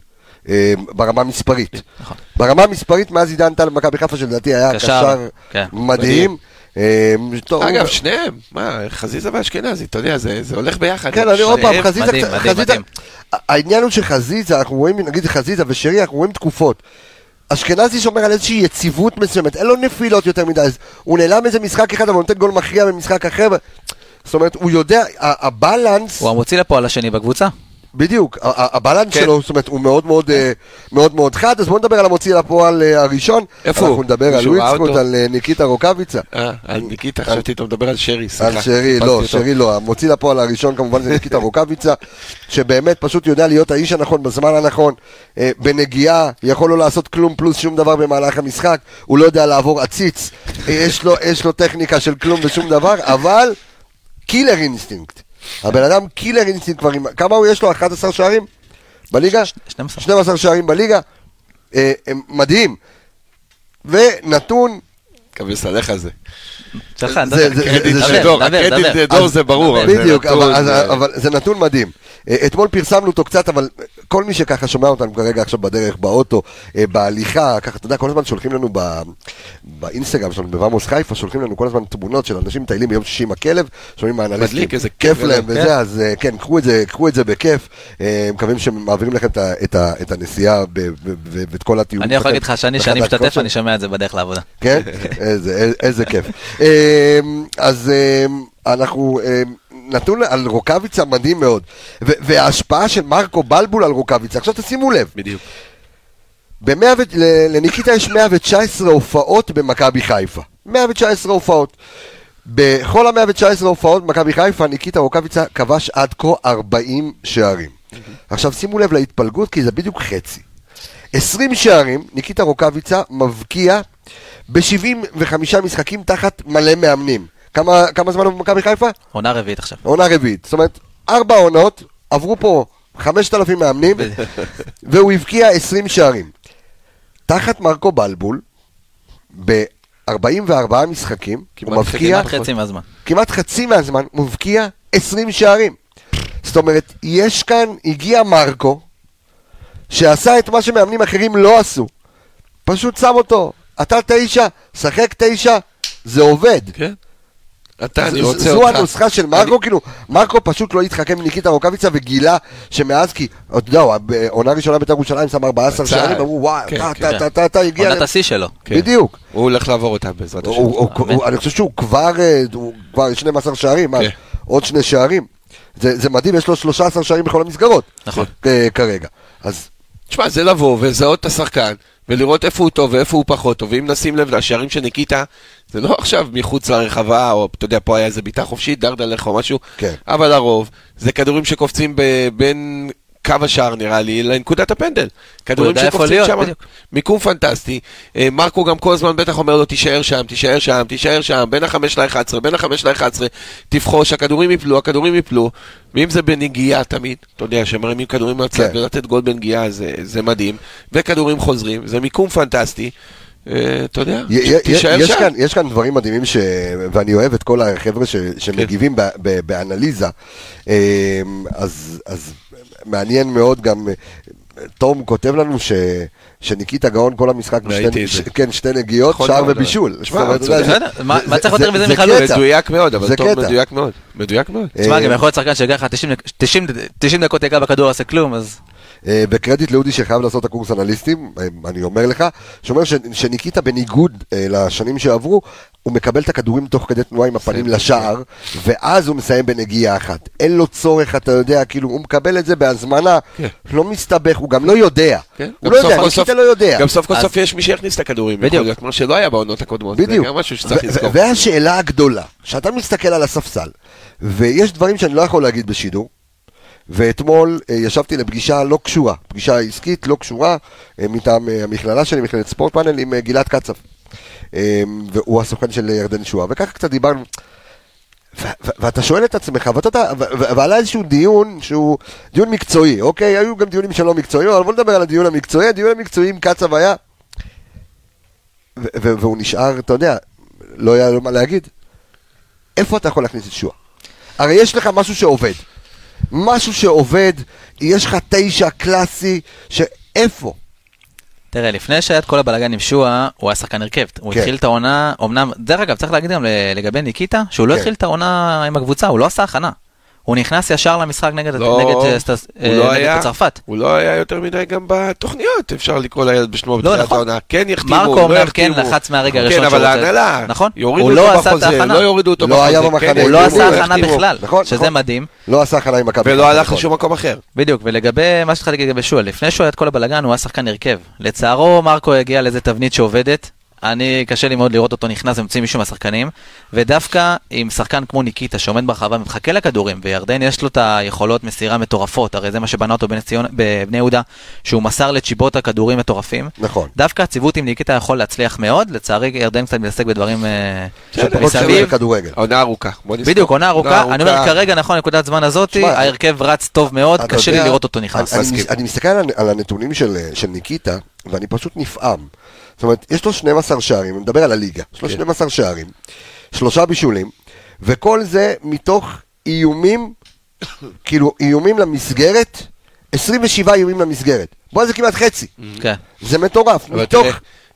אה, ברמה המספרית. נכון. ברמה המספרית, מאז עידן טל במכבי חיפה, שלדעתי היה קשר, קשר כן. מדהים. טוב, אגב, שניהם, מה, חזיזה ואשכנזי, אתה יודע, זה זה הולך ביחד. כן, אני עוד פעם, חזיזה. העניין הוא שחזיזה, אנחנו רואים, נגיד חזיזה ושרי, אנחנו רואים תקופות. אשכנזי שומר על איזושהי יציבות מסוימת, אין לו נפילות יותר מדי, אז הוא נעלם איזה משחק אחד, אבל הוא נותן גול מכריע במשחק אחר. זאת אומרת, הוא יודע, הבלנס, הוא המוציא לפועל השני בקבוצה. בדיוק, הבלנס כן. שלו, זאת אומרת, הוא מאוד מאוד, אה, מאוד מאוד חד, אז בואו נדבר על המוציא לפועל אה, הראשון. איפה הוא? אנחנו נדבר על ווילסקוט? על אה, ניקיטה רוקאביצה. אה, על ניקיטה, חשבתי אתה מדבר על שרי, סליחה. על שרי, לא. שרי לא, המוציא לפועל הראשון כמובן זה ניקיטה רוקאביצה, שבאמת פשוט יודע להיות האיש הנכון בזמן הנכון, בנגיעה, יכול לא לעשות כלום פלוס שום דבר במהלך המשחק, הוא לא יודע לעבור עציץ, יש לו טכניקה של כלום ושום דבר, אבל killer instinct. הבן אדם killer instinct כבר עם, כמה הוא יש לו? 11 שערים? בליגה? 12. 12 שערים בליגה, אה, מדהים. ונתון כבש עליך זה. שלך, זה- נדבר. זה-. לדור ברור. בדיוק, נתון, אבל, זה- נתון מדהים. אה, אתמול פרסמנו אותו קצת, אבל כל מי שככה שומע אותנו כרגע עכשיו בדרך, באוטו, אה, בהליכה, ככה, אתה יודע, כל הזמן שולחים לנו באינסטגרם שלנו, בוואמוס חיפה, שולחים לנו כל הזמן תמונות של אנשים מטיילים ביום שישי עם הכלב, שומעים מהאנליסטים, מדליק, איזה כיף להם גדול. וזה, אז אה, כן, קחו את זה, קחו את זה בכיף, אה, מקווים שמעבירים לכם את הנסיעה ואת כל הטיולים. אני יכול להגיד לך שאני, שאני משתתף. אני שומע את זה בדרך לעבודה. כן? איזה כיף. אמ, אז אמ, אנחנו, אמ, נתון על רוקאביצה מדהים מאוד. וההשפעה של מרקו בלבול על רוקאביצה, עכשיו תשימו לב, בדיוק. במאה ו- ל- לניקיטה יש 119 הופעות במכבי חיפה. 119 הופעות. בכל ה-119 הופעות במכבי חיפה, ניקיטה רוקאביצה כבש עד כה 40 שערים. עכשיו שימו לב להתפלגות, כי זה בדיוק חצי. 20 שערים, ניקיטה רוקאביצה מבקיע ב-75 משחקים תחת מלא מאמנים. כמה, כמה זמן הוא במכבי חיפה? עונה רביעית עכשיו. עונה רביעית. זאת אומרת, ארבע עונות, עברו פה 5,000 מאמנים, והוא הבקיע 20 שערים. תחת מרקו בלבול, ב-44 משחקים, הוא מבקיע, כמעט חצי מהזמן. כמעט חצי מהזמן, הוא מבקיע 20 שערים. זאת אומרת, יש כאן, הגיע מרקו, שעשה את מה שמאמנים אחרים לא עשו. פשוט שם אותו, אתה תשע, שחק תשע, זה עובד. כן. אתה, אני רוצה זו אותך. הנוסחה של מרקו, כאילו, מרקו פשוט לא התחכם עם ניקיטה רוקאביצה וגילה שמאז כי, אתה יודע, הוא בעונה ראשונה בית"ר ירושלים שם 14 בצד. שערים, אמרו וואי, אתה. אתה, אתה, אתה, הגיע, עונת להם." השיא שלו. כן. בדיוק. הוא הולך לעבור אותה בעזרת השם. אני חושב שהוא כבר, אה, הוא כבר 12 שערים, כן. עוד שני שערים. זה זה מדהים, יש לו 13 שערים בכל המסגרות. נכון. אה, כרגע. אז תשמע, זה לבוא ולזהות את השחקן, ולראות איפה הוא טוב ואיפה הוא פחות טוב, ואם נשים לב לשערים של ניקיטה, זה לא עכשיו מחוץ לרחבה, או אתה יודע, פה היה איזה בעיטה חופשית, דרדלך או משהו, כן. אבל הרוב, זה כדורים שקופצים ב- בין קו השער נראה לי, לנקודת הפנדל. כדורים שקופצים שם. מיקום פנטסטי. אה, מרקו גם כל הזמן בטח אומר לו, תישאר שם, תישאר שם, תישאר שם, בין החמש ל-11, בין החמש ל-11, תבחוש, הכדורים יפלו, הכדורים יפלו, ואם זה בנגיעה תמיד, אתה יודע, שמרימים כדורים מהצד כן. ולתת גול בנגיעה זה, זה מדהים, וכדורים חוזרים, זה מיקום פנטסטי, אה, אתה יודע, תישאר יש שם. כאן, יש כאן דברים מדהימים, ש... ואני אוהב את כל החבר'ה ש... כן. שמגיבים ב... ב... באנליזה. אמ, אז... אז מעניין מאוד גם, אה, תום כותב לנו ש... שניקיטה גאון כל המשחק, בשתי- זה. ש... כן, שתי נגיעות, נכון שער. ובישול. מה- צריך יותר מזה זה מחלוץ? מדויק מאוד, אבל טוב. מדויק מאוד, מדויק מאוד. תשמע, אה, גם יכול להיות שחקן שיגיע לך 90 דק- 90 90 דקות ייגע בכדור, עושה כלום, אז... אה, בקרדיט לאודי שחייב לעשות את הקורס אנליסטים, אה, אני אומר לך, שאומר שניקיטה בניגוד אה, לשנים שעברו, הוא מקבל את הכדורים תוך כדי תנועה עם הפנים לשער, ואז הוא מסיים בנגיעה אחת. אין לו צורך, אתה יודע, כאילו, הוא מקבל את זה בהזמנה, כן. לא מסתבך, הוא גם לא יודע. כן. הוא לא יודע, ניקיטה לא יודע. גם סוף כל סוף יש מי שיכניס את הכדורים. יכול להיות, כמו שלא היה בעונות הקודמות, זה. גם משהו שצריך לזכור. והשאלה הגדולה, שאתה מסתכל על הספסל, ויש דברים שאני לא יכול להגיד בשידור, ואתמול אה, ישבתי לפגישה לא קשורה, פגישה עסקית לא קשורה, אה, מטעם אה, המכללה שלי, מכללת ספורט פאנל, עם גלעד קצב. והוא הסוכן של ירדן שואה, וככה קצת דיברנו. ואתה שואל את עצמך, ואתה יודע, ועלה איזשהו דיון שהוא דיון מקצועי, אוקיי? היו גם דיונים שלא מקצועיים, אבל בוא נדבר על הדיון המקצועי. הדיון המקצועי עם קצב היה, והוא נשאר, אתה יודע, לא היה לו מה להגיד. איפה אתה יכול להכניס את שועה? הרי יש לך משהו שעובד. משהו שעובד, יש לך תשע קלאסי, שאיפה? תראה, לפני שהיה את כל הבלאגן עם שועה, הוא היה שחקן הרכב. הוא כן. התחיל את העונה, אמנם, דרך אגב, צריך להגיד גם לגבי ניקיטה, שהוא לא כן. התחיל את העונה עם הקבוצה, הוא לא עשה הכנה. הוא נכנס ישר למשחק נגד לא, נגד, אה, סטס- אה, לא נגד היה- צרפת. הוא לא היה יותר מדי גם בתוכניות, אפשר לקרוא לילד בשמו לא, בתחילת נכון. העונה. כן יחתימו, מרקו לא אומנם כן יחתימו. לחץ מהרגע הראשון כן, אבל שהוא רוצה- ההנהלה, נכון. יורידו הוא לא עשה את בחוזה, ההכנה. לא יורידו אותו לא בחוזה. היה כן, הוא יחתימו, לא יחתימו, עשה הכנה יחתימו. בכלל, נכון, שזה נכון. מדהים. לא עשה הכנה עם מכבי. ולא הלך. לשום מקום אחר. בדיוק, ולגבי מה שהתחלתי להגיד לגבי שועה, לפני שהוא היה את כל הבלאגן, הוא היה שחקן הרכב. לצערו, מרקו הגיע לאיזה תבנית שעובדת. אני, קשה לי מאוד לראות אותו נכנס ומוציא מישהו מהשחקנים, ודווקא עם שחקן כמו ניקיטה שעומד ברחבה ומחכה לכדורים, וירדן יש לו את היכולות מסירה מטורפות, הרי זה מה שבנה אותו בנס ציונה- בבני יהודה, שהוא מסר לצ'יבוטה כדורים מטורפים. נכון. דווקא הציוות עם ניקיטה יכול להצליח מאוד, לצערי ירדן קצת מתעסק בדברים אה, מסביב. עונה ארוכה. בדיוק, עונה ארוכה, אני אומר כרגע נכון, נקודת זמן הזאת, ההרכב רץ טוב מאוד, קשה לי לראות אותו נכנס. אני, אני, מסכים. אני מסתכל על, על הנתונים של, של ניקיטה, ואני פשוט נפעם. זאת אומרת, יש לו 12 שערים, אני מדבר על הליגה, יש לו כן. 12 שערים, שלושה בישולים, וכל זה מתוך איומים, כאילו איומים למסגרת, 27 איומים למסגרת. בוא, זה כמעט חצי. כן. זה מטורף. מתוך,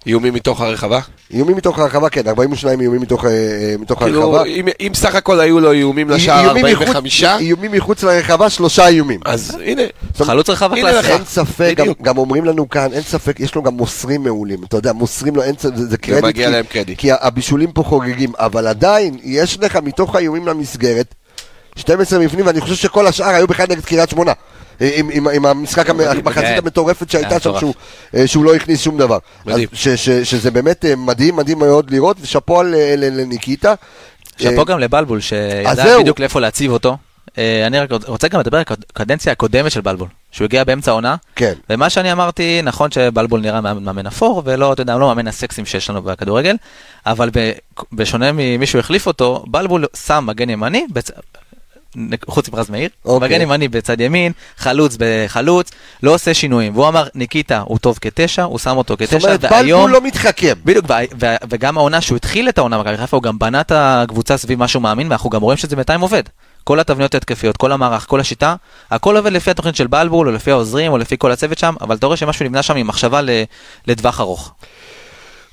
איומים מתוך הרחבה. איומים מתוך הרחבה, כן, 42 איומים מתוך, אה, אה, מתוך כאילו, הרחבה. אם- אם סך הכל היו לו איומים לשער איומים מחוץ- 45, איומים מחוץ לרחבה, שלושה איומים. אז הנה. חלוץ רחבה הנה קלאסי. לך. אין ספק, גם. גם אומרים לנו כאן, אין ספק, יש לו גם מוסרים מעולים, אתה יודע, מוסרים לו, אין ספק, זה, זה קרדיט, מגיע כי, להם קרדיט. כי הבישולים פה חוגגים, אבל עדיין, יש לך מתוך האיומים למסגרת, 12 מבנים, ואני חושב שכל השאר היו בכלל נגד קריית שמונה. עם, עם, עם המשחק, המ- המחצית כן. המטורפת שהייתה שם. שהוא, אה, שהוא לא הכניס שום דבר. ש, ש, שזה באמת אה, מדהים, מדהים מאוד לראות, ושאפו אה, לניקיטה. שאפו גם לבלבול, שידע. בדיוק לאיפה להציב אותו. אני רק רוצה גם לדבר על הקדנציה הקודמת של בלבול, שהוא הגיע באמצע העונה, כן. ומה שאני אמרתי, נכון שבלבול נראה מאמן אפור, ולא, אתה יודע, לא מאמן הסקסים שיש לנו בכדורגל, אבל בשונה ממישהו החליף אותו, בלבול שם מגן ימני. חוץ מפרז מאיר, אוקיי. מגן ימני בצד ימין, חלוץ בחלוץ, לא עושה שינויים, והוא אמר, ניקיטה הוא טוב כתשע, הוא שם אותו זאת כתשע, אומרת, והיום... בלבול לא מתחכם. בדיוק, וגם העונה שהוא התחיל את העונה במכבי חיפה, הוא גם בנה את הקבוצה סביב מה שהוא מאמין, ואנחנו גם רואים שזה בינתיים עובד. כל התבניות ההתקפיות, כל המערך, כל השיטה, הכל עובד לפי התוכנית של בלבול, או לפי העוזרים, או לפי כל הצוות שם, אבל אתה רואה שמשהו נבנה שם עם מחשבה ל- לטווח ארוך.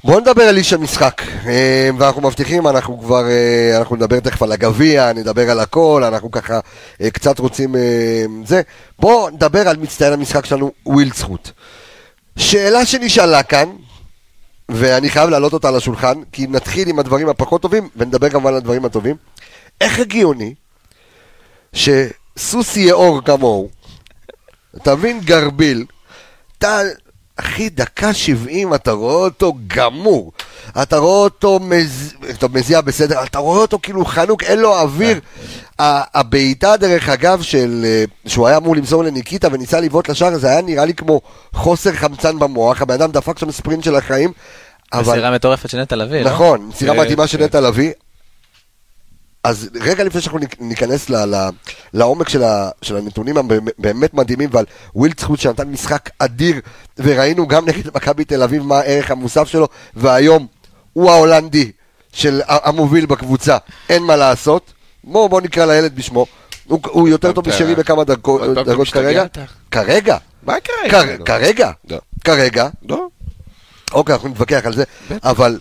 בואו נדבר על איש המשחק, אה, ואנחנו מבטיחים, אנחנו כבר, אה, אנחנו נדבר תכף על הגביע, נדבר על הכל, אנחנו ככה אה, קצת רוצים זה. בואו נדבר על מצטיין המשחק שלנו, וויל זכות. שאלה שנשאלה כאן, ואני חייב להעלות אותה על השולחן, כי נתחיל עם הדברים הפחות טובים, ונדבר גם על הדברים הטובים. איך הגיוני שסוסי יאור כמוהו, אתה מבין גרביל, אתה, אחי, דקה שבעים, אתה רואה אותו גמור. אתה רואה אותו מז... טוב, מזיע בסדר, אתה רואה אותו כאילו חנוק, אין לו אוויר. ה- הבעיטה, דרך אגב, של... אה, שהוא היה אמור למסור לניקיטה וניסה לבעוט לשער, זה היה נראה לי כמו חוסר חמצן במוח, הבן אדם דפק שם ספרינט של החיים. אבל... מסירה מטורפת של נטע לביא, לא? נכון, מסירה כן, מדהימה של כן. נטע לביא. אז רגע לפני שאנחנו ניכנס ל, ל, לעומק של, ה, של הנתונים הבאמת מדהימים ועל ווילדסחוט שנתן משחק אדיר וראינו גם נגד מכבי תל אביב מה הערך המוסף שלו והיום הוא ההולנדי של המוביל בקבוצה, אין מה לעשות. בואו בוא נקרא לילד בשמו, הוא, הוא יותר טוב משרי בכמה דקות משתגע כרגע. כרגע, מה כרגע? כר- כרגע, לא. כרגע, לא. אוקיי, אנחנו נתווכח על זה, אבל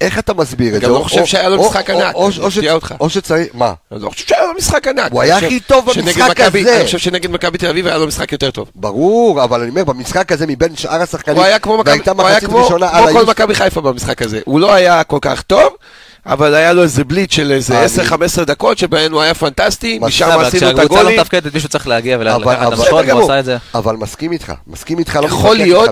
איך אתה מסביר את זה? גם לא או- חושב שהיה לו משחק ענק, אני מפתיע אותך. או שצריך, מה? אני לא חושב שהיה לו משחק ענק. הוא אני היה הכי טוב במשחק הזה. אני חושב שנגד מכבי תל אביב היה לו משחק יותר טוב. ברור, אבל אני אומר, במשחק הזה מבין שאר השחקנים, הוא היה כמו מכבי- והייתה הוא היה מחצית כמו ראשונה על כל מכבי חיפה במשחק הזה. הוא לא היה כל כך טוב, אבל היה לו איזה בליט של איזה אני- 10-15 דקות שבהן הוא היה פנטסטי, משם אבל עשינו את כשהקבוצה לא הגולים. מתפקדת, מישהו צריך להגיע אבל- ולקחת את אבל- המשחק, גמור. עשה את זה. אבל מסכים איתך, מסכים איתך, לא.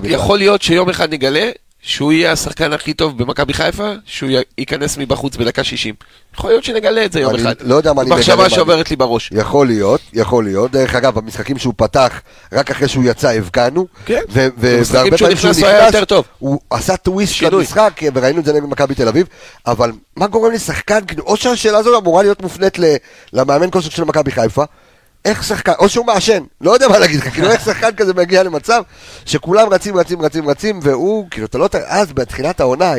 יכול להיות שיום אחד נגלה שהוא יהיה השחקן הכי טוב במכבי חיפה, שהוא ייכנס מבחוץ בדקה 60. יכול להיות שנגלה את זה יום אני אחד. לא יודע מה אני מגלה, מחשבה שעוברת לי בראש. יכול להיות, יכול להיות. דרך אגב, במשחקים שהוא פתח, רק אחרי שהוא יצא, הבקענו. כן. במשחקים שהוא נכנס הוא היה יותר טוב. הוא עשה טוויסט שינוי. למשחק, וראינו את זה נגד מכבי תל אביב. אבל מה גורם לשחקן, או שהשאלה הזו אמורה להיות מופנית למאמן כושר של מכבי חיפה, איך שחקן, או שהוא מעשן, לא יודע מה להגיד לך, כאילו איך שחקן כזה מגיע למצב שכולם רצים, רצים, רצים, רצים, והוא, כאילו, אתה לא, אז בתחילת העונה,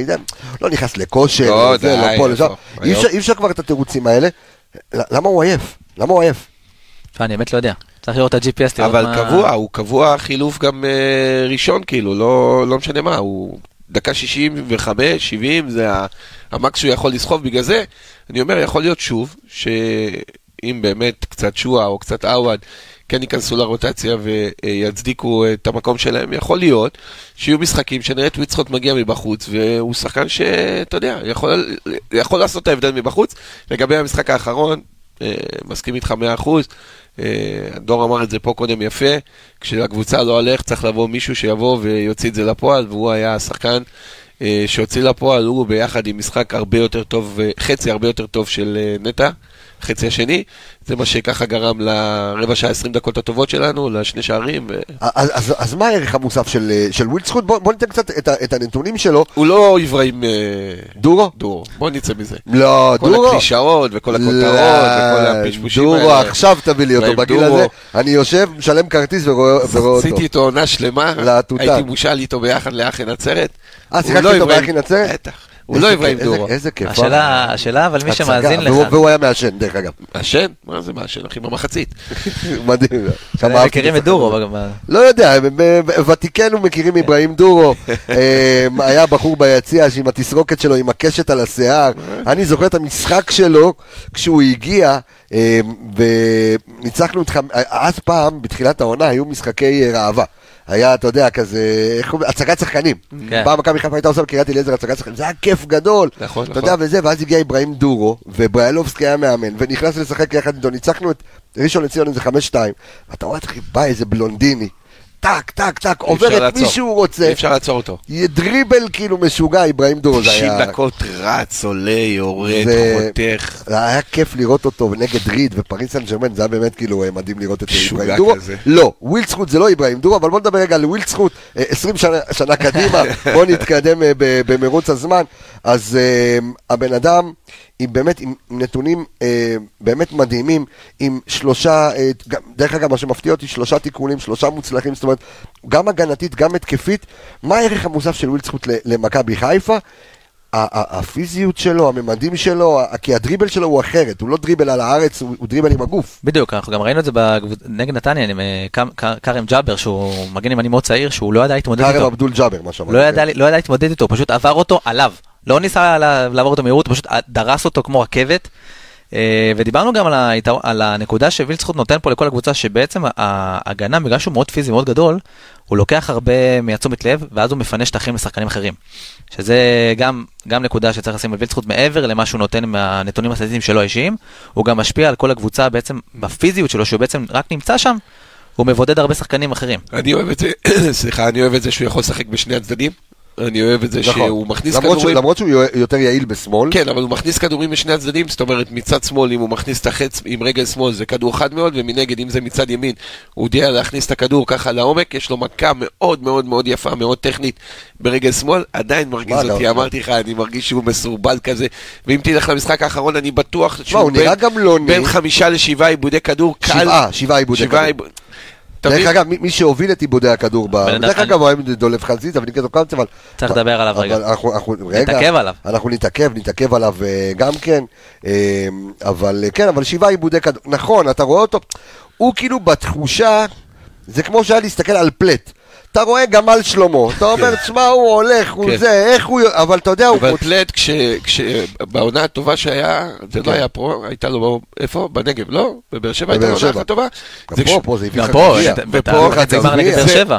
לא נכנס לכושר, לא, זה, לא די, פה, לשם, אי אפשר- כבר את התירוצים האלה. למה הוא עייף? למה הוא עייף? תשמע, אני באמת לא יודע. צריך לראות את ה-GPS, אבל. קבוע, הוא קבוע חילוף גם אה, ראשון, כאילו, לא, לא משנה מה, הוא דקה 65, 70, זה המקס שהוא יכול לסחוב, בגלל זה, אני אומר, יכול להיות שוב, שאם באמת קצת שועה או קצת עווד, כן ייכנסו לרוטציה ויצדיקו את המקום שלהם, יכול להיות שיהיו משחקים שנראה את ויצחוט מגיע מבחוץ, והוא שחקן שאתה יודע, יכול, יכול לעשות את ההבדל מבחוץ. לגבי המשחק האחרון, אה, מסכים איתך 100%. אה, דור אמר את זה פה קודם יפה, כשהקבוצה לא הולך צריך לבוא מישהו שיבוא ויוציא את זה לפועל, והוא היה השחקן אה, שהוציא לפועל, הוא ביחד עם משחק הרבה יותר טוב, אה, חצי הרבה יותר טוב של אה, נטע, חצי השני, זה מה שככה גרם לרבע שעה 20 דקות הטובות שלנו, לשני שערים, ו... אז, אז, אז מה הערך המוסף של, אה, של ווילדסחוט? בוא, בוא ניתן קצת את, את הנתונים שלו. הוא לא אברהים אה, דורו? דורו, בוא נצא מזה. לא, כל דורו. הקלישאות וכל הכותרות וכל הפשפושים דורו, האלה. עכשיו תביא לי אותו בגיל דורו. הזה. אני יושב, משלם כרטיס ורואה, ורואה אותו. עשיתי איתו עונה שלמה, להטוטן. הייתי מושאל איתו ביחד לאחי נצרת. אה, הוא שיחקת לא איתו באחי נצרת? בטח. הוא לא אברהים דורו. איזה- כיף. השאלה, השאלה, אבל מי שמאזין לך, והוא- היה מעשן, דרך אגב. מעשן? מה זה מעשן, אחי? במחצית. מדהים. הם מכירים את את דורו. לא יודע, ותיקנו מכירים אברהים דורו. אה, היה בחור ביציע שעם התסרוקת שלו, עם הקשת על השיער. אני זוכר את המשחק שלו כשהוא הגיע, אה, וניצחנו אותך, אז פעם, בתחילת העונה, היו משחקי אה, ראווה. היה, אתה יודע, כזה, איך קוראים? הצגת שחקנים. כן. פעם מכבי חיפה הייתה עושה בקריית אליעזר הצגת שחקנים, זה היה כיף גדול. נכון, אתה נכון. יודע, וזה, ואז הגיע אברהים דורו, ובריאלובסקי היה מאמן, ונכנס לשחק יחד איתו, ניצחנו את ראשון לציון איזה חמש שתיים, ואתה רואה, אחי, בא איזה בלונדיני, טק, טק, טק, עובר את מי. שהוא רוצה, אי אפשר לעצור אותו. דריבל כאילו משוגע, אברהים דורו, זה 90 היה... דקות רץ, עולה, יורד, חותך. היה כיף לראות אותו נגד ריד ופריס סן ג'רמן, זה היה באמת כאילו אה, מדהים לראות את אברהים דורו. לא, ווילדסחוט זה לא אברהים דורו, אבל בוא נדבר רגע על ווילדסחוט, אה, 20 שנה, קדימה, בוא נתקדם אה, במרוץ הזמן. אז הבן אדם, עם באמת, עם נתונים אה, באמת מדהימים, עם שלושה, אה, גם- דרך אגב, מה שמפתיע אותי, שלושה תיקונים, שלושה מוצלחים, זאת אומרת, גם הגנתית, גם התקפית, מה הערך המוסף של ווילדסחוט ל- למכבי חיפה? הפיזיות שלו, הממדים שלו, כי הדריבל שלו הוא אחרת, הוא לא דריבל על הארץ, הוא הוא דריבל עם הגוף. בדיוק, אנחנו גם ראינו את זה נגד נתניה, עם אה, כרם ג'אבר, שהוא מגן ימני מאוד צעיר, שהוא לא ידע להתמודד כרם איתו. אבדול ג'אבר, מה שאמרתי. לא ידע, לא ידע להתמודד איתו, פשוט עבר אותו עליו. לא ניסה לעבור אותו מהירות, הוא פשוט דרס אותו כמו רכבת. אה, ודיברנו גם על, היתר... על הנקודה שווילצחוט נותן פה לכל הקבוצה, שבעצם ההגנה, בגלל שהוא מאוד פיזי, מאוד גדול, הוא לוקח הרבה מהתשומת לב, ואז הוא מפנה שטחים לשחקנים אחרים. שזה גם, גם נקודה שצריך לשים על וילצחוט מעבר למה שהוא נותן מהנתונים הסטטיסטיים שלו האישיים, הוא גם משפיע על כל הקבוצה בעצם בפיזיות שלו, שהוא בעצם רק נמצא שם, הוא מבודד הרבה שחקנים אחרים. אני אוהב את זה, סליחה, אני אוהב את זה שהוא יכול לשחק בשני הצדדים. אני אוהב את זה נכון. שהוא מכניס למרות שהוא- כדורים. למרות שהוא יותר יעיל בשמאל. כן, אבל הוא מכניס כדורים משני הצדדים, זאת אומרת, מצד שמאל, אם הוא מכניס את החץ עם רגל שמאל, זה כדור חד מאוד, ומנגד, אם זה מצד ימין, הוא יודע להכניס את הכדור ככה לעומק, יש לו מכה מאוד מאוד מאוד יפה, מאוד טכנית ברגל שמאל, עדיין מרגיז אותי, לא- אמרתי לך, אני מרגיש שהוא מסורבל כזה, ואם תלך למשחק האחרון, אני בטוח שהוא גם לא בין. חמישה לשבעה עיבודי כדור, קל. שבעה, שבעה עיבודי שבעה כדור. דרך? אגב, מי- שהוביל את עיבודי הכדור, דרך אגב, הוא היה דולב חזיזה וניקטו קמצא, אבל... צריך לדבר עליו רגע. נתעכב עליו. אנחנו נתעכב, נתעכב עליו אה, גם כן, אה, אבל אה, כן, אבל שבעה עיבודי כדור, נכון, אתה רואה אותו, הוא כאילו בתחושה, זה כמו שהיה להסתכל על פלט. אתה רואה גמל שלמה, אתה אומר, תשמע, הוא הולך, הוא כן. זה, איך הוא... אבל אתה יודע, הוא... אבל פלט, בעונה הטובה שהיה, זה כן. לא היה פה, הייתה לו, איפה? בנגב, לא? בבאר שבע הייתה לו עונה. אחת טובה. גם זה פה, פה זה הביא לך גביע. ופה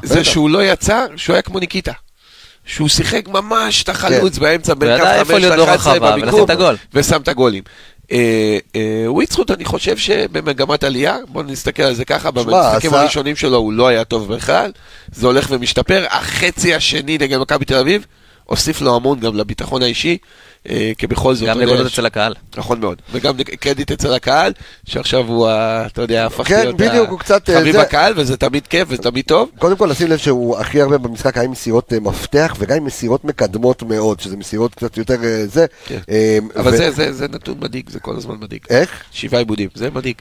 זה-. שהוא לא יצא, שהוא היה כמו ניקיטה. שהוא שיחק ממש את החלוץ באמצע בין איפה חמש להיות ל-11 ברחבה ולשים במיקום. ושם את הגולים. אה, אה, וויצחוט, אני חושב שבמגמת עלייה, בואו נסתכל על זה ככה, במשחקים הראשונים שלו הוא לא היה טוב בכלל, זה הולך ומשתפר, החצי השני נגד מכבי תל אביב, הוסיף לו המון גם לביטחון האישי, כי בכל זאת, גם נקודות אצל הקהל. נכון מאוד, וגם קרדיט אצל הקהל, שעכשיו הוא, אתה יודע, הפך כן, להיות אה, חביב הקהל, וזה תמיד כיף וזה תמיד טוב. קודם כל לשים לב שהוא הכי הרבה במשחק היה עם מסירות אה, מפתח וגם עם מסירות מקדמות מאוד, שזה מסירות קצת יותר אה, זה. כן. אה, אבל זה, נתון מדאיג, זה כל הזמן מדאיג. איך? שבעה עיבודים, זה מדאיג.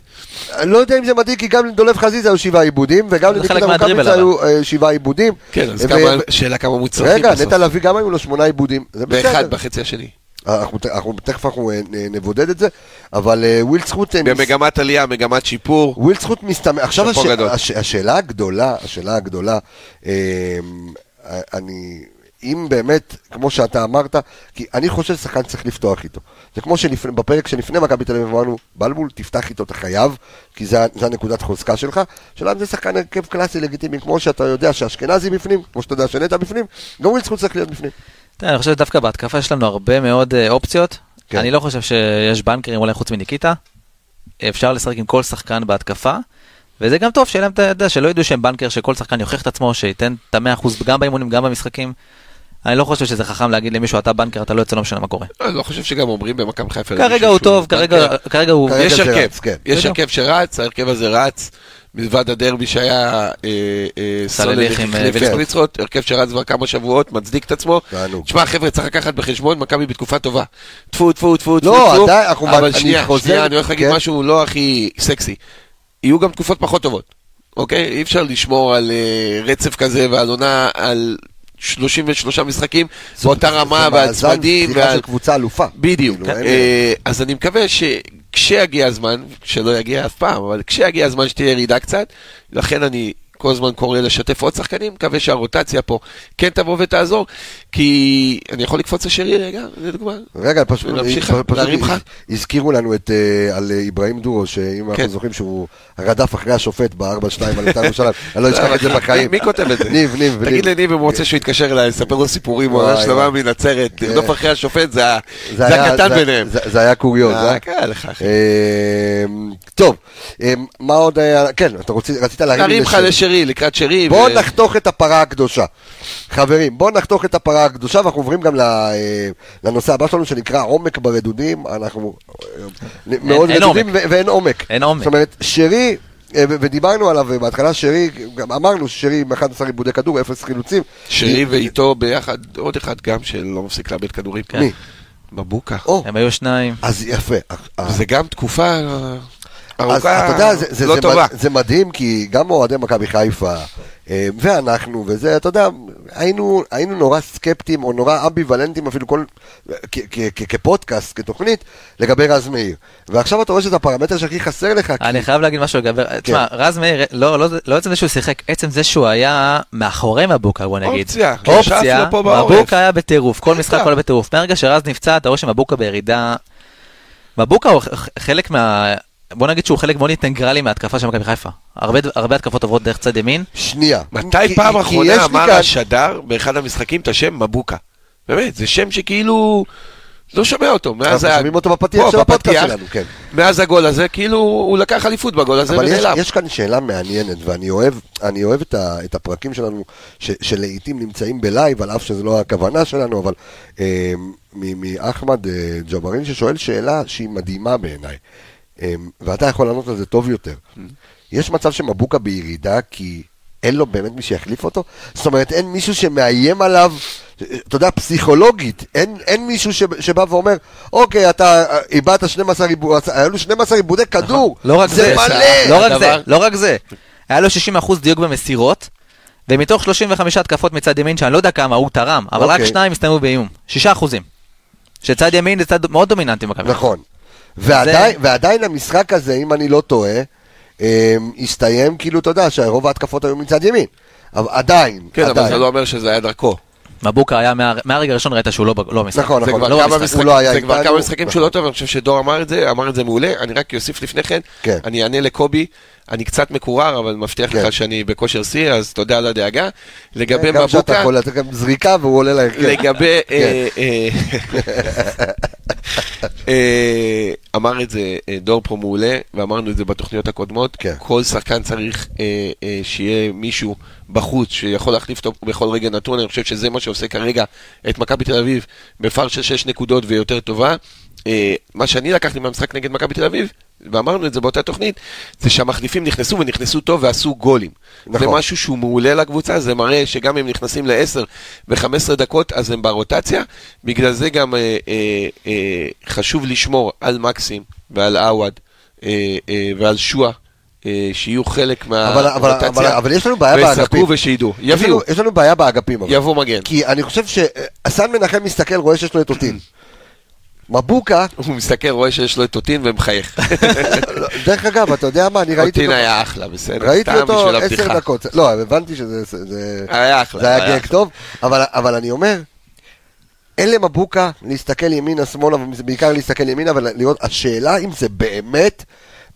אני לא יודע אם זה מדאיג, כי גם לדולב חזיזה היו שבעה עיבודים, וגם זה לניקיטה רוקאביצה. היו אה, שבעה עיבודים. כן, אז שאלה כמה מוצלחים רגע, בסוף. נטע לביא גם היו לו שמונה עיבודים. ואחד. בחצי השני. אנחנו, אנחנו, תכף אנחנו אה, נבודד את זה, אבל אה, ווילדסחוט... אה, מס- במגמת עלייה, מגמת שיפור. ווילדסחוט מסתמך. עכשיו הש... הש... השאלה הגדולה, השאלה הגדולה, אני... אם באמת, כמו שאתה אמרת, כי אני חושב ששחקן צריך לפתוח איתו. זה כמו שבפרק שלפני מכבי תל אביב אמרנו, בלבול, תפתח איתו, אתה חייב, כי זה, זה הנקודת חוזקה שלך. השאלה אם זה שחקן הרכב קלאסי לגיטימי, כמו שאתה יודע שאשכנזי בפנים, כמו שאתה יודע שנטע בפנים, גם וויל זכות צריך להיות בפנים. תראה, אני חושב שדווקא בהתקפה יש לנו הרבה מאוד אה, אופציות. כן. אני לא חושב שיש בנקרים אולי חוץ מניקיטה. אפשר לשחק עם כל שחקן בהתקפה. וזה גם טוב שיהיה להם, אתה יודע, שלא ידעו שהם בנקר, שכל שחקן יוכיח את עצמו, שייתן את המאה אחוז גם באימונים, גם במשחקים. אני לא חושב שזה חכם להגיד למישהו, אתה בנקר, אתה לא יוצא, לא משנה מה קורה. אני לא חושב שגם אומרים במכבי חיפה. כרגע הוא טוב, כרגע הוא... יש הרכב, כן. יש. הרכב שרץ, ההרכב הזה רץ, מלבד הדרבי שהיה אה, אה, סלליך עם, כן. ספריצרוט, הרכב שרץ כבר כמה שבועות, מצדיק את עצמו. תשמע חבר'ה, צריך לקחת בחשבון, מכבי בתקופה טובה. טפו, טפו, טפו, טפו, לא, טפו. עדיין, אנחנו- אבל אני שנייה, חוזר- שנייה, אני הולך להגיד כן. משהו לא הכי סקסי. יהיו גם תקופות פחות טובות, אוקיי? אי אפשר לשמור על אה, רצף כזה ועל עונה, על 33 משחקים, באותה רמה ועל מאזן צמדים. פתיחה ועל- של קבוצה אלופה. בדיוק. כאילו, אה, אז אני מקווה שכשיגיע הזמן, שלא יגיע אף פעם, אבל כשיגיע הזמן שתהיה ירידה קצת, לכן אני כל הזמן קורא לשתף עוד שחקנים, מקווה שהרוטציה פה כן תבוא ותעזור, כי אני יכול לקפוץ לשרי רגע, לדוגמה. רגע, פשוט, להמשיך, פשוט? הזכירו לנו את, אה, על אה, אברהים דורו, שאם כן. אנחנו זוכרים שהוא רדף אחרי השופט ב-4-2 על בית"ר ירושלים, אני לא אשכח את זה בחיים. מי כותב את זה? ניב, ניב, תגיד ניב. לניב אם הוא רוצה שהוא יתקשר אליי, לספר לו סיפורים, הוא עונה שלמה וואי. מנצרת, כן. לרדוף אחרי השופט, זה זה זה הקטן זה- ביניהם. זה- זה היה קוריוז, אה, אה? כן. אמ, טוב, אמ, מה עוד? כן, אתה רצית להרים לשרי, לקראת שרי. בואו ו- נחתוך את הפרה הקדושה. חברים, בואו נחתוך את הפרה הקדושה, ואנחנו עוברים גם אה, לנושא הבא שלנו שנקרא עומק ברדודים. אנחנו אה, מאוד אין רדודים ו- ואין עומק. אין עומק. זאת אומרת, שרי, אה, ודיברנו עליו בהתחלה, שרי, גם אמרנו ששרי עם 11 עיבודי כדור, אפס חילוצים. שרי ואיתו ביחד, עוד אחד גם שלא מפסיק לאבד כדורים. מי? מבוקה. או, הם היו שניים. אז יפה. זה גם תקופה ארוכה אתה יודע, זה, זה, לא זה, טובה. מד- זה מדהים, כי גם אוהדי מכבי חיפה, אה, ואנחנו, וזה, אתה יודע, היינו, היינו נורא סקפטיים, או נורא אמביוולנטיים אפילו כל, כ- כ- כ- כפודקאסט, כתוכנית, לגבי רז מאיר. ועכשיו אתה רואה שזה הפרמטר שהכי חסר לך. כי- אני חייב להגיד משהו לגבי, כן. תשמע, רז מאיר, לא, לא, לא עצם זה שהוא שיחק, עצם זה שהוא היה מאחורי מבוקה, בוא נגיד. אופציה, פה בעורף. מבוקה היה בטירוף, כל משחק היה בטירוף. מהרגע שרז נפצע, אתה רואה שמבוקה בירידה. מבוקה הוא חלק מה... בוא נגיד שהוא חלק מאוד אינטגרלי מההתקפה של מכבי חיפה. הרבה, הרבה התקפות עוברות דרך צד ימין. שנייה. מתי כי- פעם כי יש אחרונה אמר כאן- השדר באחד המשחקים את השם מבוקה? באמת, זה שם שכאילו... לא שומע אותו. מאז אנחנו ה- שומעים אותו בפתיח של הפודקאסט שלנו, כן. מאז הגול הזה, כאילו הוא לקח אליפות בגול הזה אבל יש, ונעלם. יש כאן שאלה מעניינת, ואני אוהב, אני אוהב את, ה, את הפרקים שלנו, ש, שלעיתים נמצאים בלייב, על אף שזו לא הכוונה שלנו, אבל אה, מ- מאחמד אה, ג'בארין ששואל שאלה שהיא מדהימה בעיניי, אה, ואתה יכול לענות על זה טוב יותר. יש מצב שמבוקה בירידה כי אין לו באמת מי שיחליף אותו? זאת אומרת, אין מישהו שמאיים עליו, אתה יודע, פסיכולוגית, אין, אין מישהו ש, שבא ואומר, אוקיי, אתה איבדת 12 עיבודי, היו לו 12 עיבודי כדור, לא רק זה, מלא. לא רק זה, לא רק זה. היה לו 60% דיוק במסירות, ומתוך 35 התקפות מצד ימין, שאני לא יודע כמה הוא תרם, אבל רק אוקיי. שניים הסתיימו באיום. 6 אחוזים. שצד ימין זה צד מאוד דומיננטי במכבי. נכון. ועדיין, ועדיין המשחק הזה, אם אני לא טועה, אמ, הסתיים כאילו, אתה יודע, שרוב ההתקפות היו מצד ימין. אבל עדיין, כן, אבל עדיין. זה לא אומר שזה היה דרכו. מבוקה היה, מה- מהרגע הראשון ראית שהוא לא לא משחק. נכון, זה נכון. כבר לא כמה הוא לא היה זה כבר. כמה משחקים שהוא לא טוב, אני חושב שדור אמר את זה, אמר את זה מעולה. אני רק אוסיף לפני כן, כן. אני אענה לקובי, אני קצת מקורר, אבל מבטיח כן. לך שאני בכושר שיא, אז תודה על הדאגה. לגבי גם שאתה מבוקה, יכול לתת גם זריקה והוא עולה להרכב. לגבי... כן. אה, אה, אה, אמר את זה דור פה מעולה, ואמרנו את זה בתוכניות הקודמות. כן. כל שחקן צריך אה, אה, שיהיה מישהו בחוץ שיכול להחליף אותו בכל רגע נתון. אני חושב שזה מה שעושה כרגע את מכבי תל אביב בפער של 6 נקודות ויותר טובה. אה, מה שאני לקחתי מהמשחק נגד מכבי תל אביב, ואמרנו את זה באותה תוכנית, זה שהמחליפים נכנסו ונכנסו טוב ועשו גולים. נכון. זה משהו שהוא מעולה לקבוצה, זה מראה שגם אם נכנסים ל-10 ו-15 דקות, אז הם ברוטציה. בגלל זה גם אה, אה, אה, חשוב לשמור על מקסים ועל עווד אה, אה, ועל שועה. אה, שיהיו חלק אבל, אבל, אבל, מהרוטציה, אבל יש לנו בעיה באגפים. וישחקו ושידעו. יש לנו, יביאו, יש לנו בעיה באגפים. אבל. יבוא מגן. כי אני חושב שסן מנחם מסתכל, רואה שיש לו את אותין. מבוקה, הוא מסתכל, רואה שיש לו את טוטין ומחייך. דרך אגב, אתה יודע מה, אני ראיתי טוטין אותו, היה אחלה, בסדר. ראיתי אותו עשר. דקות. לא, הבנתי שזה... זה- זה... היה אחלה. זה היה גג טוב, אבל, אני אומר, אין למבוקה להסתכל ימינה שמאלה, ובעיקר להסתכל ימינה, ולראות, השאלה אם זה באמת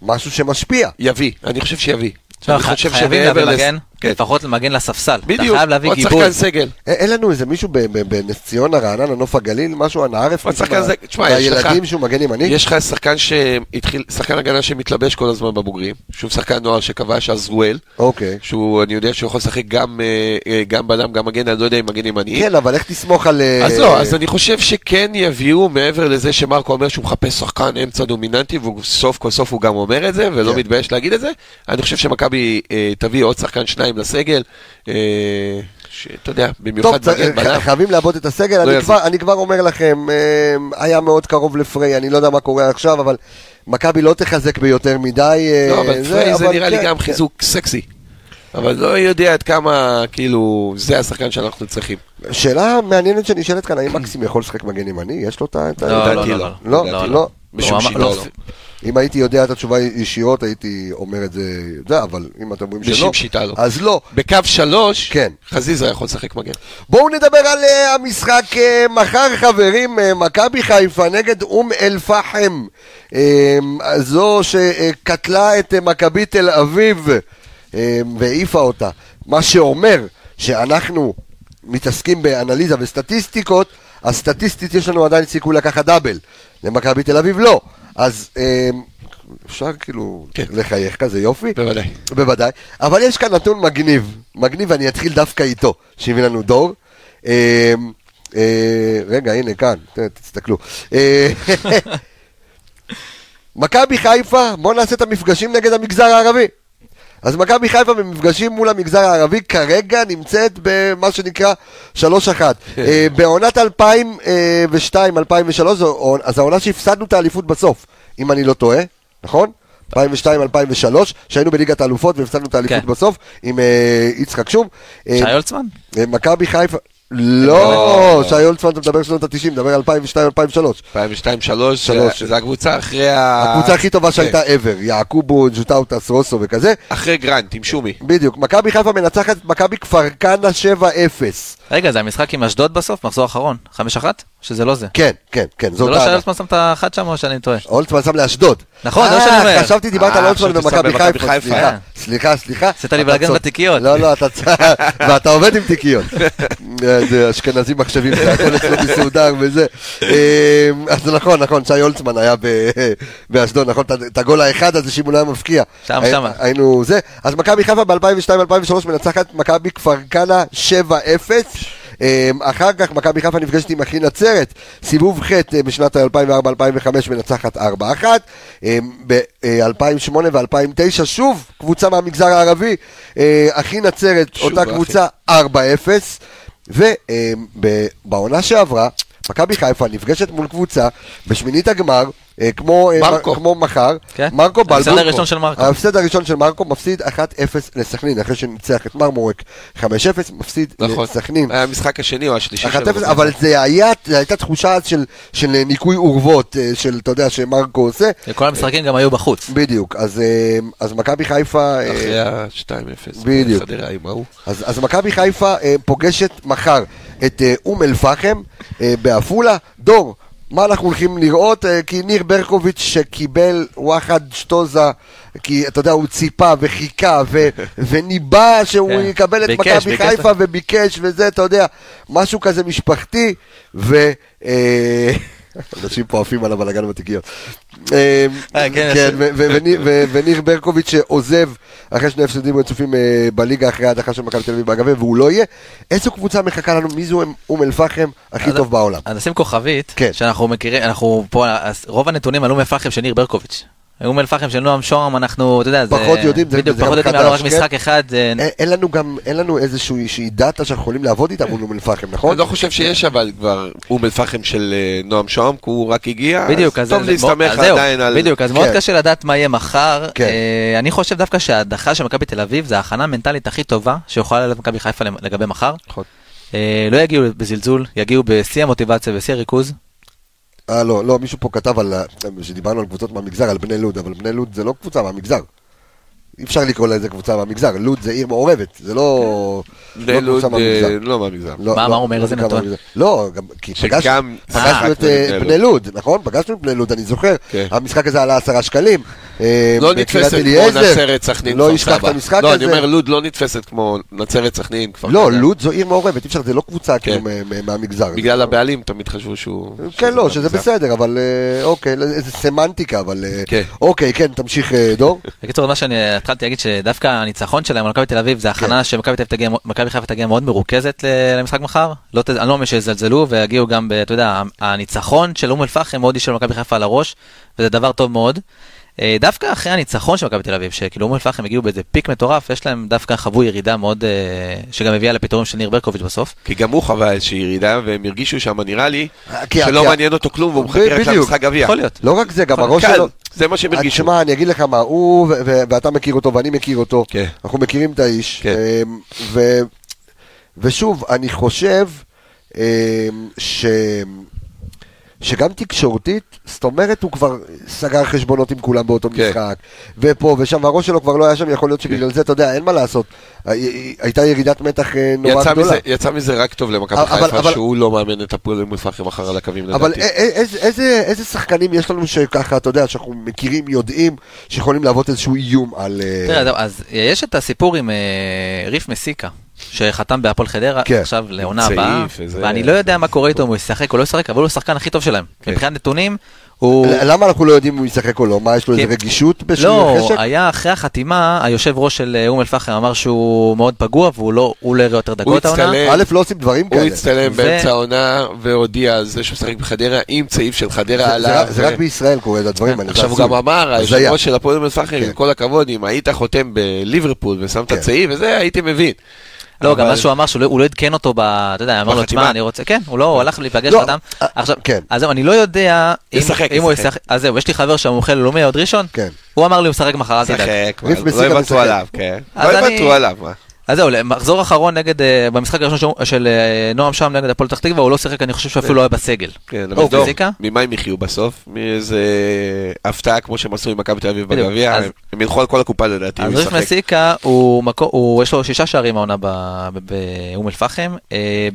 משהו שמשפיע. יביא, אני חושב שיביא. אני חושב חייבים שמעבר מגן, כן. לפחות מגן לספסל. אתה בדיוק, חייב להביא עוד גיבוי. שחקן סגל. אין לנו איזה מישהו ב- ב- בנס ציונה, רעננה, נוף הגליל, משהו, אנא ערף, עוד הילדים שהוא מגן ימני? יש לך שחקן שהתחיל, שחקן הגנה שמתלבש כל הזמן בבוגרים, שהוא שחקן נוער שכבש, עזרואל, אוקיי. שהוא, אני יודע שהוא יכול לשחק גם, אה, אה, גם בלם, גם מגן, אני לא יודע אם מגן ימני. כן, אבל איך תסמוך על... אה, אז לא, אז אני חושב שכן יביאו, מעבר לזה שמרקו אומר שהוא מחפש שחקן אמצע דומיננטי, והוא סוף כל סוף הוא גם אומר את זה, ולא כן. מתבייש להגיד את זה, אני חושב שמכבי תביא עוד שחקן שניים לסגל, אה, שאתה יודע, טוב, במיוחד צ- מגן בלם. חייבים לעבוד את הסגל, לא אני יזיק. כבר- אני כבר אומר לכם, אה, היה מאוד קרוב לפריי, אני לא יודע מה קורה עכשיו, אבל מכבי לא תחזק ביותר מדי. אה, לא, אבל פריי זה אבל נראה לי כן, גם כן. חיזוק סקסי. אבל לא יודע עד כמה, כאילו, זה השחקן שאנחנו צריכים. שאלה מעניינת שנשאלת כאן, האם מקסים יכול לשחק מגן ימני? יש לו את ה... לא, לא, לדעתי לא, לא. לא, לדעתי לא. בשום שיטה לא, לא. אם הייתי יודע את התשובה ישירות, הייתי אומר את זה, זה, אבל אם אתם אומרים שלא, שיטה לא. אז לא. בקו שלוש, כן. חזיזה יכול לשחק מגן. בואו נדבר על uh, המשחק uh, מחר, חברים, uh, מכבי חיפה נגד אום אל-פחם, uh, זו שקטלה את uh, מכבי תל אביב uh, והעיפה אותה, מה שאומר שאנחנו מתעסקים באנליזה וסטטיסטיקות, אז סטטיסטית יש לנו עדיין סיכוי לקחת דאבל, למכבי תל אביב לא, אז uh, אפשר כאילו כן. לחייך כזה יופי. בוודאי. בוודאי, אבל יש כאן נתון מגניב, מגניב ואני אתחיל דווקא איתו, שהביא לנו דור. אה, אה, רגע, הנה כאן, תסתכלו. אה, מכבי חיפה, בואו נעשה את המפגשים נגד המגזר הערבי. אז מכבי חיפה במפגשים מול המגזר הערבי כרגע נמצאת במה שנקרא 3-1. אה, בעונת 2002-2003, זו- אז העונה שהפסדנו את האליפות בסוף, אם אני לא טועה, נכון? 2002-2003, שהיינו בליגת האלופות והפסדנו את האליפות כן. בסוף, עם אה, יצחק שום. אה, שי הולצמן? אה, מכבי חיפה, לא, שי הולצמן אתה מדבר שנות ה-90, מדבר 2002-2003. 2002-2003, שלוש. זה הקבוצה אחרי ה... הקבוצה הכי טובה כן. שהייתה ever, יעקובו, ג'וטאוטס, רוסו וכזה. אחרי גרנט, עם שומי. בדיוק, מכבי חיפה מנצחת את מכבי כפר כנא 7-0. רגע, זה המשחק עם אשדוד בסוף, מחזור אחרון? 5-1? שזה לא זה. כן, כן, כן, זה זאת לא. הולצמן שם את האחת שם או שאני טועה? הולצמן שם לאשדוד. נכון, זה מה שאני אומר. אה, חשבתי דיברת אה, על הולצמן חשבתי במכבי שם חיפה. סליחה, אה. סליחה, סליחה. עשית לי בלאגן צודק. בתיקיות. לא, לא, אתה צ- ואתה עובד עם תיקיות. אה, זה אשכנזים מחשבים, זה הכל אצלו מסודר וזה. אה, אז נכון, נכון, שי הולצמן היה באשדוד, נכון, את- הגול האחד הזה שאם הוא לא היה מבקיע. שם, שמה. היינו זה. אז מכבי חיפה ב-2002-2003 מנצחת מכבי כפר כנא 7-0. אמ, אחר כך מכבי חיפה נפגשת עם אחי נצרת, סיבוב ח' אה, בשנת 2004-2005 מנצחת 4-1, ב-2008 ו-2009 שוב קבוצה מהמגזר הערבי, אה, אחי נצרת, אותה. קבוצה 4-0, ובעונה שעברה מכבי חיפה נפגשת מול קבוצה בשמינית הגמר, כמו, אה, מרקו. כמו מחר, כן. מרקו ההפסד בלבוקו. הראשון של מרקו. ההפסד הראשון של מרקו מפסיד 1-0 לסכנין, אחרי שניצח את מרמורק 5-0, מפסיד נכון. לסכנין. היה המשחק השני או השלישי 1-0, שלו. אבל זה היה, הייתה תחושה אז של, של ניקוי אורוות, אה, של, אתה יודע, שמרקו עושה. כל המשחקים גם היו בחוץ. בדיוק, אז, אה, אז מכבי חיפה, אה, אחרי ה-2-0. בדיוק. חדרה עם ההוא. אז, אז מכבי חיפה אה, פוגשת מחר את אה, אום אל-פחם אה, בעפולה. דור, מה אנחנו הולכים לראות? אה, כי ניר ברקוביץ' שקיבל וואחד שטוזה, כי אתה יודע, הוא ציפה וחיכה ו, וניבא שהוא כן. יקבל את מכבי. חיפה וביקש וזה, אתה יודע, משהו כזה משפחתי, ו... אנשים פה עפים על הבלאגן בתיקיות. אה, אה, כן, כן, וניר- ברקוביץ' שעוזב אחרי שני הפסדים רצופים אה, בליגה אחרי ההדחה של מכבי תל אביב באגבי, והוא לא יהיה. איזו קבוצה מחכה לנו? מי זו אום אל-פחם הכי טוב בעולם? נשים כוכבית, כן. שאנחנו מכירים, אנחנו פה, רוב הנתונים על אום אל-פחם של ניר ברקוביץ'. אום אל-פחם של נועם שוהם, אנחנו, אתה יודע, זה... פחות יודעים, זה- בדיוק, פחות יודעים, היה לו רק כן? משחק אחד, זה- אין- לנו גם, אין לנו איזושהי דאטה שאנחנו יכולים לעבוד איתה מול אום אל-פחם, נכון? אני לא חושב שיש אבל כבר אום אל-פחם של אה, נועם שוהם, כי הוא רק הגיע. בדיוק, אז טוב להסתמך עדיין על... בדיוק, אז מאוד כן. קשה לדעת מה יהיה מחר. כן. אה, אני חושב דווקא שההדחה של מכבי תל אביב זה ההכנה המנטלית הכי טובה שיכולה להיות מכבי חיפה לגבי מחר. נכון. אה, לא יגיעו בזלזול, יגיעו בשיא המוטיבציה ושיא הריכוז. אה, לא, לא, מישהו פה כתב על, ה- שדיברנו על קבוצות מהמגזר, על בני לוד, אבל בני לוד זה לא קבוצה מהמגזר. אי אפשר לקרוא לזה קבוצה מהמגזר, לוד זה עיר מעורבת, זה לא... בני לא לוד קבוצה אה, מהמגזר. לא מהמגזר. לא, מה- לא, מה אומר? לא איזה זה נתון? לא, כי שגם פגשנו, את אה, בני לוד, נכון? פגשנו את בני לוד, אני זוכר. כן. המשחק הזה עלה עשרה שקלים. אה, לא נתפסת כמו. נצרת סכנין לא ישכח את. המשחק לא, הזה. אני אומר לוד לא נתפסת כמו נצרת סכנין כפר לא. לוד זו עיר מעורבת, אי אפשר, זה לא קבוצה כאילו כן. מ- מהמגזר. בגלל זה- הבעלים תמיד חשבו שהוא... כן, לא, שזה. בסדר, אבל אה, אוקיי, איזה סמנטיקה, אבל... אה, כן. אוקיי, כן, תמשיך אה, דור. בקיצור, מה שאני התחלתי להגיד שדווקא הניצחון שלהם על מכבי תל אביב זה כן. הכנה שמכבי תל אביב תגיע- מכבי חיפה תגיע מאוד מרוכזת למשחק מחר. לא אני לא אומר שיזלזלו ויגיעו גם, ב- אתה יודע, הניצחון של אום אל-פחם מאוד ישאיר למכבי חיפה על הראש, וזה דבר טוב מאוד. אה, דווקא אחרי הניצחון של מכבי תל אביב, שכאילו אום אל-פחם הגיעו באיזה פיק מטורף, יש להם דווקא חוו ירידה מאוד, אה, שגם הביאה לפיטורים של ניר ברקוביץ' בסוף. כי גם הוא חווה איזושהי ירידה, והם הרגישו שם, נראה לי, כי- שלא מעניין אותו כלום, והוא מחכה רק. למשחק גביע. יכול להיות. לא רק זה, גם הראש שלו... זה מה שהם הרגישו. תשמע, אני אגיד לך מה, הוא ו- ו- ואתה מכיר אותו ואני מכיר אותו, כן. אנחנו מכירים את האיש, כן. אמ, ו- ושוב, אני חושב אמ, ש... שגם תקשורתית, זאת אומרת, הוא כבר סגר חשבונות עם כולם באותו כן. משחק, ופה ושם, והראש שלו כבר לא היה שם, יכול להיות שבגלל זה, אתה יודע, אין מה לעשות. הי- הייתה ירידת מתח אה, נורא יצא גדולה. מזה, יצא מזה רק טוב למכבי אבל- חיפה, אבל- שהוא לא מאמן את הפועל אום אל-פחם מחר על הקווים אבל לדעתי. א- א- איזה, איזה, איזה שחקנים יש לנו שככה, אתה יודע, שאנחנו מכירים, יודעים, שיכולים להוות איזשהו איום על... אה, תראה, אז יש את הסיפור עם אה, ריף מסיקה, שחתם בהפועל חדרה, כן. עכשיו לעונה הבאה, וזה- ואני לא יודע מה קורה איתו, אם הוא ישחק או לא ישחק, אבל הוא השחקן הכי טוב שלהם. כן. מבחינת נתונים, הוא... למה אנחנו לא יודעים אם הוא ישחק או לא? מה, יש לו איזה כי- רגישות בשביל לא, חשק? היה אחרי החתימה, היושב ראש של אה, אום אל-פחם אמר שהוא מאוד פגוע, והוא לא הוא לא יראה יותר הוא דקות העונה. א', לא עושים דברים הוא כאלה. הצטלם ו- באמצע העונה והודיע על זה שהוא משחק בחדרה עם צעיף של חדרה זה- זה עליו. רק- זה רק בישראל קורה את הדברים האלה. עכשיו זה הוא גם. אמר. היושב ראש של הפועל אום אל-פחם, כן. עם כל הכבוד, אם היית חותם בליברפול ושמת כן. צעיף וזה, הייתי מבין. לא, גם מה שהוא אמר, שהוא לא- לא עדכן אותו, ב- אתה יודע, אמר לו. תשמע, אני רוצה, כן, הוא לא, הוא הלך להיפגש לא, חתם. אה, עכשיו, כן. אז זהו, אני לא יודע אם ישחק, אם הוא ישחק. אז זהו, יש לי חבר שהמומחה ללאומי עוד ראשון, כן. הוא אמר לי, הוא משחק מחר, אל תדאג. לא יוותרו משחק. עליו, כן. אז לא אני- יוותרו עליו, מה? אז זהו, מחזור אחרון נגד, אה, במשחק הראשון של- אה, נועם שם נגד הפועל פתח תקווה, הוא לא שיחק, אני חושב שאפילו לא היה בסגל. כן, אבל אוקיי. דור, פיזיקה? ממה הם יחיו בסוף? מאיזה הפתעה כמו שהם עשו עם מכבי תל אביב בגביע, הם- ילכו על כל הקופה לדעתי, אז ריף. מסיקה, יש לו שישה שערים העונה באום אל-פחם. אה,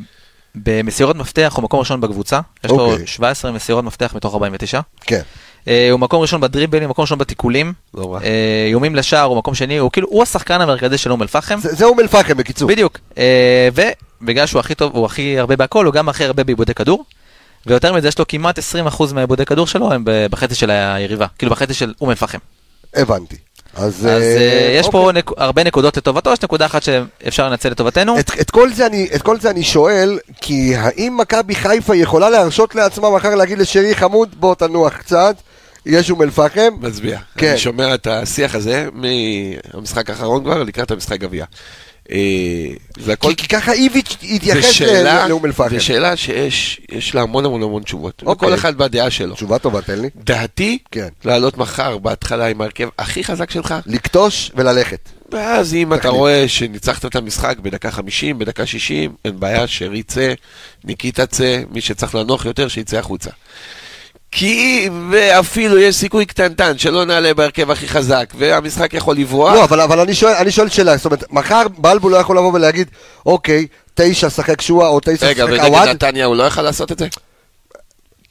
במסירות מפתח הוא מקום ראשון בקבוצה, יש לו אוקיי. 17 מסירות מפתח מתוך 49. כן. אה, הוא מקום ראשון בדריבלים, מקום ראשון בתיקולים. לא. אה, איומים לשער הוא מקום שני, הוא כאילו, הוא השחקן המרכזי של אום אל-פחם. זה זה אום אל-פחם בקיצור. בדיוק. אה, ובגלל שהוא הכי טוב, הוא הכי הרבה בהכל, הוא גם הכי הרבה בעיבודי כדור. ויותר מזה, יש לו כמעט 20% מעיבודי כדור שלו הם בחצי של היריבה, כאילו בחצי של אום אל-פחם. הבנתי. אז אז אה, יש פה אוקיי. נק- הרבה נקודות לטובתו, יש נקודה אחת שאפשר לנצל לטובתנו. את, את, כל זה אני, את כל זה אני שואל, כי האם מכבי חיפה יכולה להרשות לעצמה מחר להגיד לשרי חמוד, בוא תנוח קצת, יש אום אל-פחם? מצביע. כן. אני שומע את השיח הזה מהמשחק האחרון כבר לקראת המשחק גביע. אה, זה הכל... כי, ככה איביץ' התייחס לאום אל-פחם. זה שאלה שיש יש לה המון המון המון תשובות. אוקיי. וכל אחד בדעה שלו. תשובה טובה, תן לי. דעתי, כן. לעלות מחר בהתחלה עם ההרכב הכי חזק שלך, לקטוש וללכת. ואז אם אתה. רואה שניצחת את המשחק בדקה 50, בדקה 60, אין בעיה, שרי צא, ניקיטה צא, מי שצריך לנוח יותר, שיצא החוצה. כי ואפילו יש סיכוי קטנטן שלא נעלה בהרכב הכי חזק, והמשחק יכול לברוח. לא, אבל, אבל אני, שואל, אני שואל שאלה, זאת אומרת, מחר בלבול לא יכול לבוא ולהגיד, אוקיי, תשע שחק שועה או תשע רגע, שחק ונגד עווד? נתניה הוא לא יכל לעשות את זה?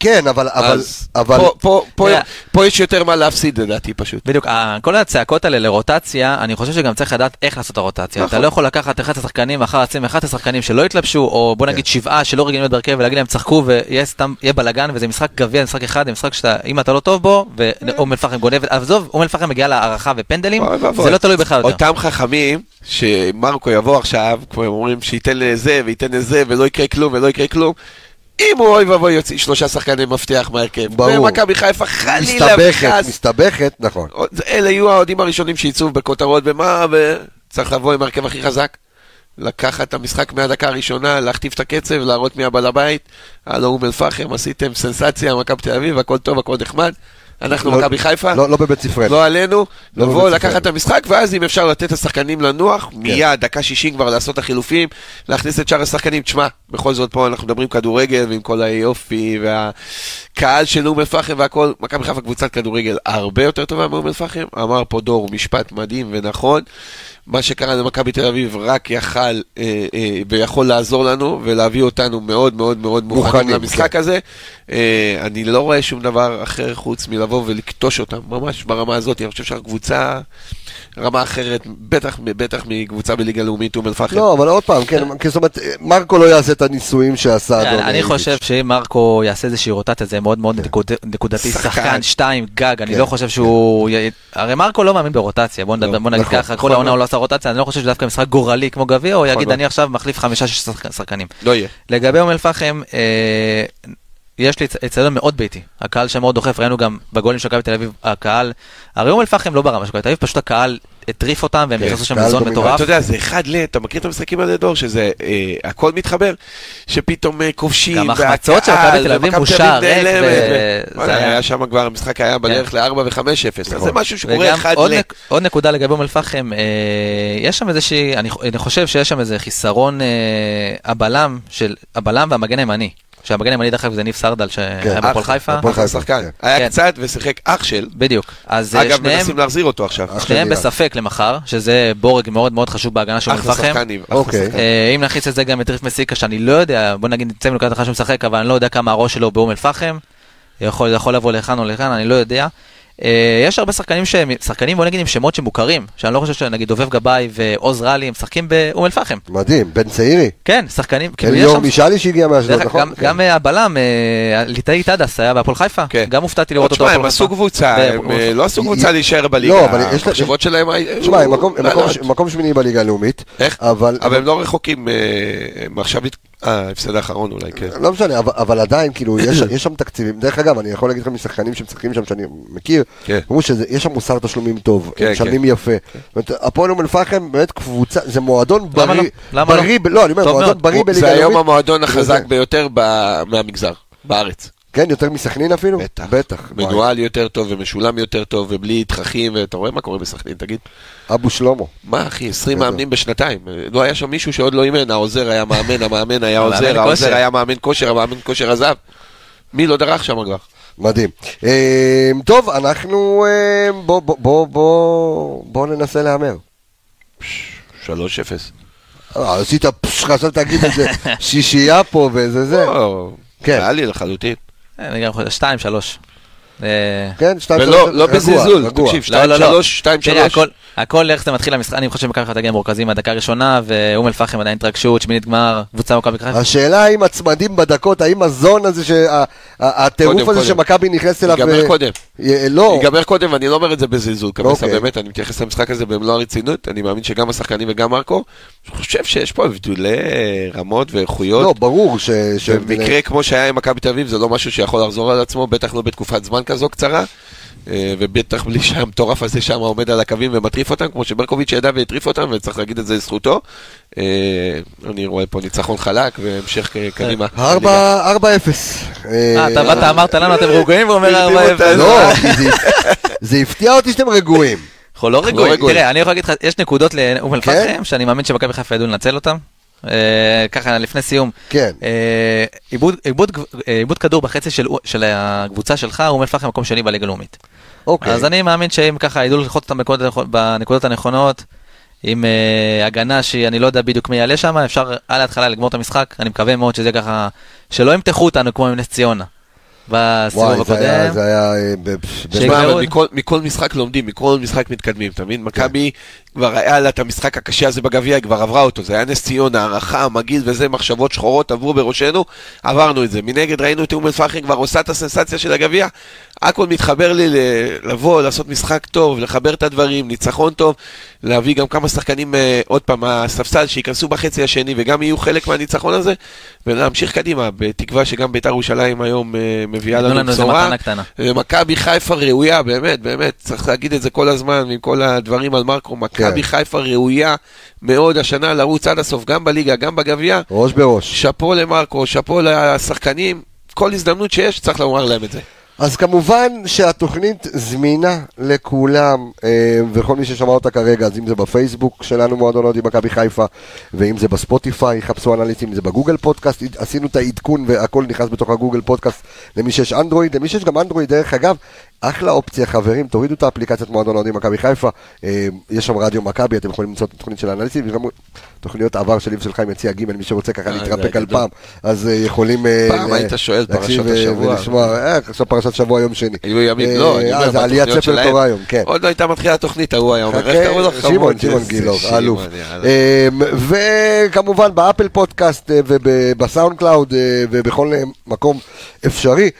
כן, אבל, אבל, אז אבל, פה- פה- פה- תראה. פה יש יותר מה להפסיד לדעתי פשוט. בדיוק, כל הצעקות האלה לרוטציה, אני חושב שגם צריך לדעת איך לעשות את הרוטציה. נכון. אתה לא יכול לקחת 11 שחקנים ואחר לשים 11 שחקנים שלא יתלבשו, או בוא נגיד שבעה שלא רגילים להיות בהרכב ולהגיד להם צחקו ויהיה סתם, יהיה בלאגן וזה משחק גביע, משחק אחד, זה משחק שאתה, אם אתה לא טוב בו, ואום אל-פחם גונב, עזוב, אום אל-פחם מגיעה להערכה ופנדלים. זה לא תלוי בך יותר. אותם חכמים, שמרקו יבוא עכשיו, כמו הם אומרים, שייתן לזה וייתן לזה ולא יקרה כלום ולא יקרה כלום. אם הוא אוי ואבוי יוציא שלושה שחקני מפתח מהרכב, ברור. ומכבי חיפה חלילה מסתבכת, וחס, מסתבכת, נכון. אלה יהיו האוהדים הראשונים שיצאו בכותרות במה, וצריך לבוא עם ההרכב הכי חזק. לקחת את המשחק מהדקה הראשונה, להכתיב את הקצב, להראות מי הבעל הבית. הלו אום אל-פחם, עשיתם סנסציה, מכבי תל אביב, הכל טוב, הכל נחמד. אנחנו לא- מכבי חיפה. לא, לא בבית ספרנו. לא עלינו, לא לבוא, לקחת. את המשחק, ואז אם אפשר לתת לשחקנים לנוח, מיד, דקה 60 כבר לעשות את החילופים, להכניס את שאר השחקנים. תשמע, בכל זאת פה אנחנו מדברים כדורגל, ועם כל היופי, והקהל של אום אל-פחם והכל, מכבי חיפה קבוצת כדורגל הרבה יותר טובה מאום אל-פחם. אמר פה דור משפט מדהים ונכון. מה שקרה למכבי תל אביב רק יכל אה, אה, ויכול לעזור לנו ולהביא אותנו מאוד מאוד מאוד מוכנים מוכנים, למשחק כן. הזה. אה, אני לא רואה שום דבר אחר חוץ מלבוא ולכתוש אותם, ממש ברמה הזאת. אני חושב שהקבוצה רמה אחרת, בטח, בטח מקבוצה בליגה לאומית אום אל-פחם. לא, אבל עוד פעם, כן, כי זאת אומרת, מרקו לא יעשה את הניסויים שעשה אדון אני איביץ'. חושב שאם מרקו יעשה איזושהי רוטציה, זה מאוד מאוד נקוד- נקודתי, שחקן. שתיים, גג, אני כן. לא חושב שהוא... הרי מרקו לא מאמין ברוטציה, בוא נדבר- לא, בוא נגיד נכון, ככה, נכון כל העונה מאוד. הוא לא עשה רוטציה, אני לא חושב שדווקא משחק גורלי כמו גביע, הוא יגיד מאוד. אני עכשיו מחליף חמישה שש שחק- שחקנים. לא יהיה. לגבי אום אל-פחם, אה, יש לי אצטדיון מאוד ביתי, הקהל שם מאוד דוחף, ראינו גם בגולים של מכבי תל אביב, הקהל, הרי אום אל-פחם לא ברמה של מכבי תל אביב, פשוט הקהל הטריף אותם והם כן, נכנסו שם לזון דומיננטי. מטורף. אתה יודע, זה אחד ל... אתה מכיר את המשחקים האלה, דור? שזה אה, הכל מתחבר? שפתאום אה, כובשים, גם החמצות של מכבי תל אביב הוא שער ריק, ו- זה היה- שם כבר, המשחק היה בדרך ל-4 ו-5-0, אז זה משהו שקורה אחד ל... עוד נקודה לגבי אום אל-פחם, אה, יש שם איזושהי, אני, אני חושב שיש שם איזה חיסרון אה, הבלם והמגן הימני. שהמגן הימני דרך אגב זה ניב סרדל שהיה כן, בהפועל אח- חיפה. הפועל אחלה חיפה, שחקן. כן. היה כן. קצת ושיחק אח של. בדיוק. אז אה, אגב, מנסים להחזיר אותו עכשיו. שניהם. בספק למחר, שזה בורג מאוד מאוד חשוב בהגנה של אחלה אוקיי. אה, אם נכניס את זה גם את ריף מסיקה, שאני לא יודע, בוא נגיד נצא מנקודת הנחה שהוא משחק, אבל אני לא יודע כמה הראש שלו באום אל-פחם. יכול לבוא לכאן או לכאן, אני לא יודע. אה, יש הרבה שחקנים שהם, שחקנים בוא נגיד עם שמות שמוכרים, שאני לא חושב שנגיד דובב גבאי ועוז רלי הם משחקים באום אל-פחם. מדהים, בן צעירי. כן, שחקנים, כאילו שם... משאלי שהגיע מאשדוד, נכון? גם, גם אה, הבלם, אה, ליטאי תדס היה בהפועל חיפה, כן. גם הופתעתי לראות אותו תשמע, הם עשו. קבוצה, הם לא עשו קבוצה להישאר בליגה. לא, אבל יש לה- המחשבות שלהם היו... תשמע, הם מקום- שמיני בליגה הלאומית, איך? אבל... אבל הם לא רחוקים, הם עכשיו אה, ההפסד האחרון אולי, כן. לא משנה, אבל, אבל עדיין, כאילו, יש, יש שם תקציבים. דרך אגב, אני יכול להגיד לכם משחקנים שמשחקים שם שאני מכיר, כן. אמרו שיש שם מוסר תשלומים טוב, כן, הם משלמים יפה. זאת אומרת, הפועל אום אל-פחם, באמת קבוצה, זה מועדון למה בריא, לא? למה לא? לא, אני אומר, מועדון. בריא בליגה זה היום. המועדון החזק ביותר ב- מהמגזר, בארץ. כן, יותר מסכנין אפילו? בטח. בטח. מנוהל יותר טוב ומשולם יותר טוב ובלי תככים, ואתה רואה מה קורה בסכנין, תגיד. אבו שלמה. מה אחי, 20 איזה- מאמנים בשנתיים. לא היה שם מישהו שעוד לא אימן, העוזר היה מאמן, המאמן היה עוזר. העוזר היה מאמן כושר, המאמן כושר עזב. מי לא דרך שם כבר? מדהים. אה, טוב, אנחנו... אה, בוא, בוא, בוא, בוא, ננסה להמר. 3-0. אה, עשית פש, חשבת להגיד את זה, שישייה פה וזה זה. לא, כן. ריאלי לחלוטין. אני גם חושב, שתיים, שלוש. אה, כן, שתיים, ולא שלוש, לא רגוע, בזלזול, רגוע. תקשיב, לא, לא, לא. 2-3, תראה, 2-3. הכל- איך זה מתחיל המשחק, אני חושב שמכבי חיפה תגיע מורכזים מהדקה הראשונה, ואום אל-פחם עדיין התרגשות, שמינית גמר, קבוצה מכבי חיפה. השאלה האם הצמדים בדקות, האם הזון הזה, שה- ה- הטירוף הזה. שמכבי נכנסת אליו... ייגמר אה, קודם. אה, לא, ייגמר קודם, ואני לא אומר את זה בזלזול, קבסה, אוקיי. באמת, אני מתייחס למשחק הזה במלוא הרצינות, אני מאמין שגם השחקנים וגם מרקו, אני חושב שיש פה הבדלי רמות ואיכויות. לא, ברור ש... ש- במקרה כמו שהיה עם מכבי תל אביב, זה לא משהו שיכול לחזור על עצמו, בטח לא בתקופת זמן כזו קצרה. אה, ובטח בלי שהמטורף הזה שם עומד על הקווים ומטריף אותם, כמו שברקוביץ' ידע והטריף אותם, וצריך להגיד את זה לזכותו. אה, אני רואה פה ניצחון חלק והמשך אה, קדימה. ארבע, ארבע אפס. אה, אתה באת, אמרת לנו, אתם רגועים, ואומר הקדימו 4-0. אותנו. לא, זה- הפתיע אותי שאתם רגועים. אנחנו לא רגועים. רגועים. תראה, אני יכול להגיד לך, יש נקודות לאום כן? אל-פחם, שאני מאמין שמכבי חיפה ידעו לנצל אותם. אה, ככה, לפני סיום. כן. אה, אה, עיבוד כדור בחצי של- של הקבוצה שלך, אום אל-פחם מקום שני בליגה הלאומית. אוקיי. אז אני מאמין שאם ככה ידעו ללחוץ אותם בנקודות בנקודות הנכונות, עם אה, הגנה שאני לא יודע בדיוק מי יעלה שם, אפשר על ההתחלה לגמור את המשחק. אני מקווה מאוד שזה ככה, שלא ימתחו אותנו כמו עם נס ציונה. בסיבוב וואי, זה היה- הקודם. זה היה... אה, ב- ב- שיגמרו תשמע, אבל עוד. מכל- מכל משחק לומדים, מכל משחק מתקדמים, אתה מבין? מכבי כבר היה לה את המשחק הקשה הזה בגביע, היא כבר עברה אותו, זה היה נס ציונה, הערכה, מגעיל וזה, מחשבות שחורות עברו בראשנו, עברנו את זה. מנגד ראינו את אום אל-פחם כבר עושה את הסנסציה של הגביע, הכל מתחבר לי לבוא, לעשות משחק טוב, לחבר את הדברים, ניצחון טוב, להביא גם כמה שחקנים, אה, עוד פעם, מהספסל, שייכנסו בחצי השני וגם יהיו חלק מהניצחון הזה, ולהמשיך קדימה, בתקווה שגם בית"ר ירושלים היום אה, מביאה לנו בשורה. קטנה. מכבי חיפה ראויה, באמת, באמת, צריך להגיד את זה כל הזמן, עם כל הדברים על מרקו, מכבי כן. חיפה ראויה מאוד השנה לרוץ עד הסוף, גם בליגה, גם בגביע. ראש בראש. שאפו למרקו, שאפו לשחקנים, כל הזדמנות שיש, צריך לומר להם את זה. אז כמובן שהתוכנית זמינה לכולם, אה, וכל מי ששמע אותה כרגע, אז אם זה בפייסבוק שלנו, מועדון אוהדים מכבי חיפה, ואם זה בספוטיפיי, חפשו אנליסטים, אם זה בגוגל פודקאסט, עשינו את העדכון והכל נכנס בתוך הגוגל פודקאסט למי שיש אנדרואיד, למי שיש גם אנדרואיד, דרך אגב, אחלה אופציה, חברים, תורידו את האפליקציית מועדון אוהדים מכבי חיפה, אה, יש שם רדיו מכבי, אתם יכולים למצוא את התוכנית של האנליסטים, וגם תוכניות העבר של ליב של חיים יציע ג', מי שרוצה ככה אה, להתרפק על. פעם, אז יכולים... פעם ל- היית שואל להקשיב, פרשת השבוע. ולשמוע, עכשיו פרשת שבוע יום שני. היו ימים, לא, אני אומר, אה, עליית ספר. תורה היום, כן. עוד לא הייתה מתחילה התוכנית, ההוא היה אומר, איך קראו? חכה, שמעון, שמעון גילוב, האלוף. יאללה. אמ, וכמובן ב Apple Podcast וב SoundCloud ובכל מקום אפשרי.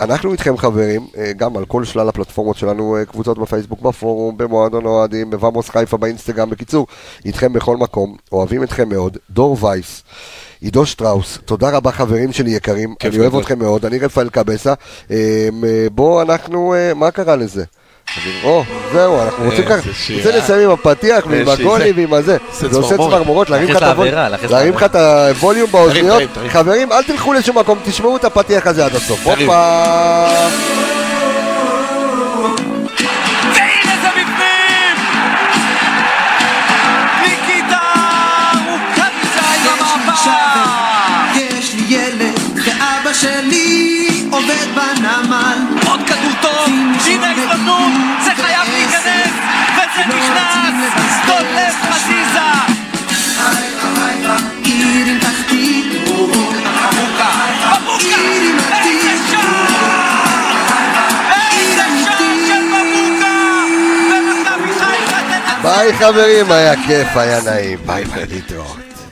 אנחנו איתכם חברים, גם על כל שלל הפלטפורמות שלנו, אה, קבוצות בפייסבוק, בפורום, במועדון אוהדים, בוואמוס חיפה, באינסטגרם, בקיצור, איתכם בכל מקום, אוהבים אתכם מאוד, דור וייס. עידו שטראוס, תודה רבה חברים שלי יקרים, כיף אני אוהב. אתכם מאוד, אני רפאל קבסה. אמ, אה, בואו אנחנו, אה, מה קרה לזה? או, זהו, אנחנו רוצים ככה. רוצה לסיים עם הפתיח ועם הגולים זה. ועם הזה. זה עושה. צמרמורות, להרים לך את הווליום- באוזניות. חברים, אל תלכו לשום מקום, תשמעו את הפתיח הזה עד הסוף. הופה. ביי חברים, היה כיף, היה נעים. ביי ביי להתראות.